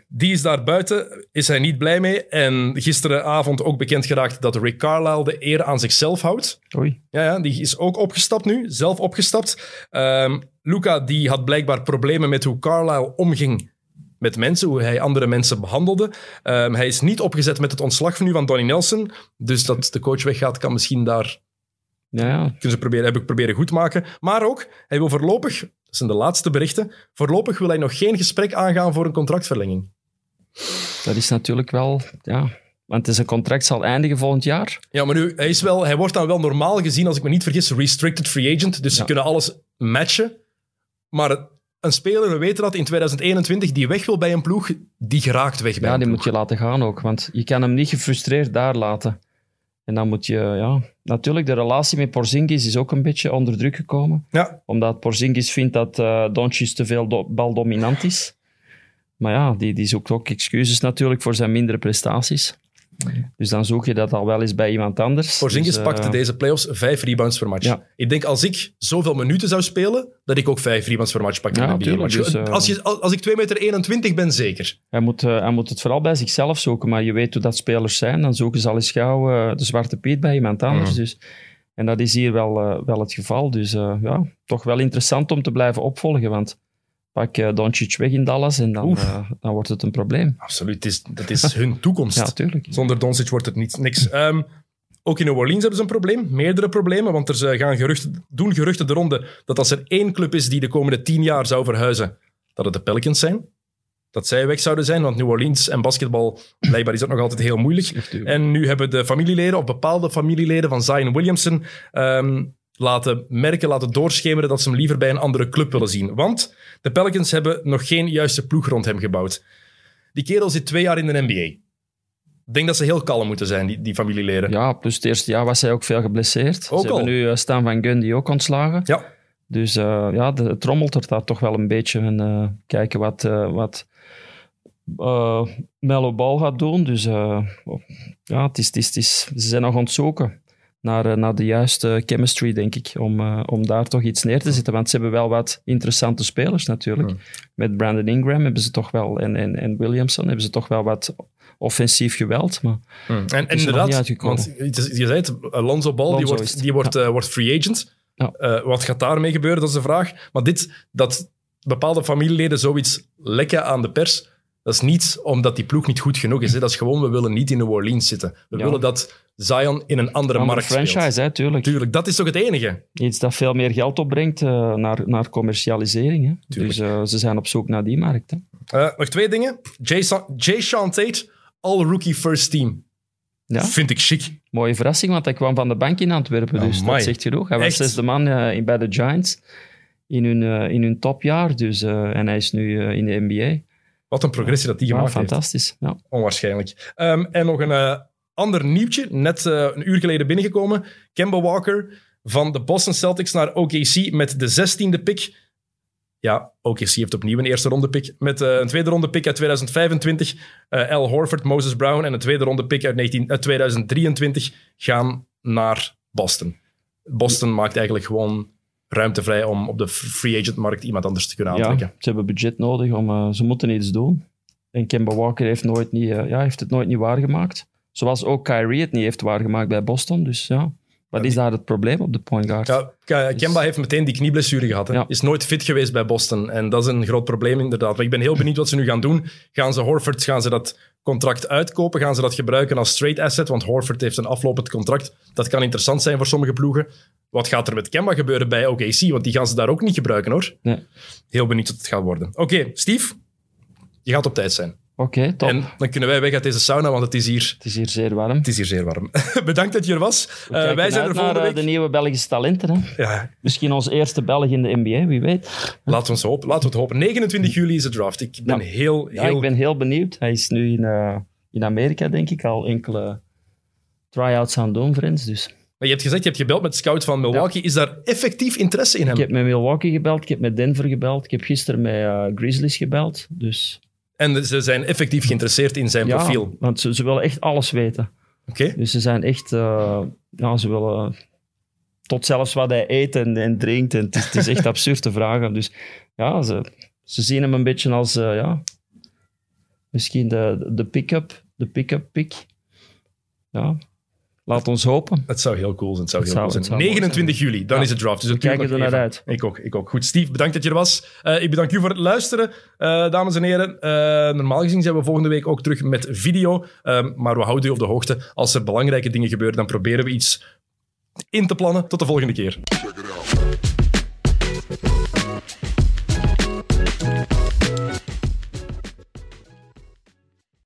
Die is daar buiten, is hij niet blij mee. En gisteravond ook bekend geraakt dat Rick Carlisle de eer aan zichzelf houdt. Oei. Ja, ja, die is ook opgestapt nu, zelf opgestapt. Ehm Luca die had blijkbaar problemen met hoe Carlisle omging met mensen, hoe hij andere mensen behandelde. Ehm, hij is niet opgezet met het ontslag van nu van Donnie Nelson. Dus dat de coach weggaat, kan misschien daar Ja, ja. kunnen ze proberen, heb ik proberen goed maken. Maar ook, hij wil voorlopig, dat zijn de laatste berichten, voorlopig wil hij nog geen gesprek aangaan voor een contractverlenging. Dat is natuurlijk wel, ja... Want het is een contract zal eindigen volgend jaar. Ja, maar nu, hij, is wel, hij wordt dan wel normaal gezien, als ik me niet vergis, restricted free agent. Dus ze kunnen alles matchen. Maar een speler, we weten dat in 2021, die weg wil bij een ploeg, die geraakt weg bij Ja, die ploeg. moet je laten gaan ook. Want je kan hem niet gefrustreerd daar laten. En dan moet je, ja... Natuurlijk, de relatie met Porzingis is ook een beetje onder druk gekomen. Ja, Omdat Porzingis vindt dat eh Doncic te veel do- baldominant is. Maar ja, die, die zoekt ook excuses natuurlijk voor zijn mindere prestaties. Dus dan zoek je dat al wel eens bij iemand anders. Porzingis Dus, eh, pakte deze playoffs vijf rebounds per match. Ja. Ik denk als ik zoveel minuten zou spelen, dat ik ook vijf rebounds per match pakte. Ja, in een tuurlijk, NBA-match. dus, eh, als, je, als ik 2 meter 21 ben, zeker. Hij moet, eh, hij moet het vooral bij zichzelf zoeken. Maar je weet hoe dat spelers zijn. Dan zoeken ze al eens gauw eh, de zwarte piet bij iemand anders. Mhm. Dus, en dat is hier wel, eh, wel het geval. Dus eh, ja, toch wel interessant om te blijven opvolgen. Want pak eh Doncic weg in Dallas en dan, eh, dan wordt het een probleem. Absoluut, het is, dat is hun toekomst. Ja, tuurlijk. Zonder Doncic wordt het niet, niks. Ehm, ook in New Orleans hebben ze een probleem, meerdere problemen, want er gaan geruchten, doen geruchten de ronde dat als er één club is die de komende tien jaar zou verhuizen, dat het de Pelicans zijn. Dat zij weg zouden zijn, want New Orleans en basketbal, blijkbaar is dat nog altijd heel moeilijk. En nu hebben de familieleden, of bepaalde familieleden van Zion Williamson, ehm, laten merken, laten doorschemeren dat ze hem liever bij een andere club willen zien. Want de Pelicans hebben nog geen juiste ploeg rond hem gebouwd. Die kerel zit twee jaar in de NBA. Ik denk dat ze heel kalm moeten zijn, die, die familieleden. Ja, plus het eerste jaar was hij ook veel geblesseerd. Ook Ze al. hebben nu uh, Stan van Gundy ook ontslagen. Ja. Dus uh, ja, de, het trommelt er daar toch wel een beetje. En uh, kijken wat, uh, wat Mellow Ball gaat doen. Dus ja, het is, het is, het is, ze zijn nog aan het zoeken naar, naar de juiste chemistry, denk ik. Om, om daar toch iets neer te zetten. Want ze hebben wel wat interessante spelers natuurlijk. Hmm. Met Brandon Ingram hebben ze toch wel, en, en, en Williamson hebben ze toch wel wat offensief geweld. Maar Hmm. En, er inderdaad, want je zei het, Alonso Ball, die Lonzo wordt, die wordt, eh, wordt free agent. Ja. Eh, wat gaat daarmee gebeuren, dat is de vraag. Maar dit, dat bepaalde familieleden zoiets lekken aan de pers, dat is niet omdat die ploeg niet goed genoeg is. Hè. Dat is gewoon, we willen niet in New Orleans zitten. We Ja. willen dat Zion in een andere Andere markt franchise, speelt. hè, tuurlijk. Tuurlijk, dat is toch het enige? Iets dat veel meer geld opbrengt eh, naar, naar commercialisering. Hè. Dus eh, ze zijn op zoek naar die markt. Hè. Eh, nog twee dingen. Jay, Sean Tate, all-rookie first team. Ja, Vind ik chic. mooie verrassing, want hij kwam van de bank in Antwerpen. Dus Amai. dat zegt genoeg. Hij was Echt? zesde man in- bij de Giants in hun, in hun topjaar. Dus, en hij is nu in de NBA. Wat een progressie dat die Ja, gemaakt heeft. fantastisch. Ja. Onwaarschijnlijk. Ehm, en nog een eh, ander nieuwtje, net eh, een uur geleden binnengekomen. Kemba Walker van de Boston Celtics naar OKC met de 16e pick. Ja, OKC heeft opnieuw een eerste ronde pick. Met eh, een tweede ronde pick uit 2025. eh Al Horford, Moses Brown en een tweede ronde pick uit, 19, uit 2023 gaan naar Boston. Boston maakt eigenlijk gewoon ruimte vrij om op de free agent markt iemand anders te kunnen ja, aantrekken. ze hebben budget nodig. Om, eh, ze moeten iets doen. En Kemba Walker heeft, nooit niet, eh, ja, heeft het nooit niet waargemaakt. Zoals ook Kyrie het niet heeft waargemaakt bij Boston. Dus ja, wat is daar het probleem op de point guard? Ja, Kemba heeft meteen die knieblessure gehad. Hè. Ja. Is nooit fit geweest bij Boston. En dat is een groot probleem, inderdaad. Maar ik ben heel benieuwd wat ze nu gaan doen. Gaan ze Horford, gaan ze dat contract uitkopen? Gaan ze dat gebruiken als trade asset? Want Horford heeft een aflopend contract. Dat kan interessant zijn voor sommige ploegen. Wat gaat er met Kemba gebeuren bij OKC? Want die gaan ze daar ook niet gebruiken, hoor. Nee. Heel benieuwd wat het gaat worden. Oké, Steve. Je gaat op tijd zijn. Oké, top. En dan kunnen wij weg uit deze sauna, want het is hier, Het is hier zeer warm. het is hier zeer warm. Bedankt dat je er was. We kijken wij zijn er volgende eh, week. de nieuwe Belgische talenten. Hè? Ja, Misschien ons eerste Belg in de NBA, wie weet. Laten we, ons hopen. Laten we het hopen. 29 juli is de draft. Ik ben Ja. heel, Ja, heel... ik ben heel benieuwd. Hij is nu in, eh, in Amerika, denk ik, al enkele try-outs aan het doen ons. Dus Maar je hebt gezegd, je hebt gebeld met scout van Milwaukee. Is daar effectief interesse in hem? ik heb met Milwaukee gebeld, ik heb met Denver gebeld, ik heb gisteren met Grizzlies gebeld. Dus En ze zijn effectief geïnteresseerd in zijn ja, profiel. want ze, ze willen echt alles weten. Oké. Dus ze zijn echt, eh, ja, ze willen tot zelfs wat hij eet en, en drinkt. En het, is, het is echt absurd te vragen. Dus ja, ze, ze zien hem een beetje als, eh, ja, misschien de, de pick-up, de pick-up pick. Ja, laat ons hopen. Het zou heel cool zijn. Het zou heel cool zijn. zou mooi 29 juli, dan Ja. is het draft. Dus We kijken nog er naar uit. Ik ook, ik ook. Goed, Steve, bedankt dat je er was. Eh, ik bedank u voor het luisteren, eh, dames en heren. Eh, normaal gezien zijn we volgende week ook terug met video. Ehm, maar we houden u op de hoogte. Als er belangrijke dingen gebeuren, dan proberen we iets in te plannen. Tot de volgende keer.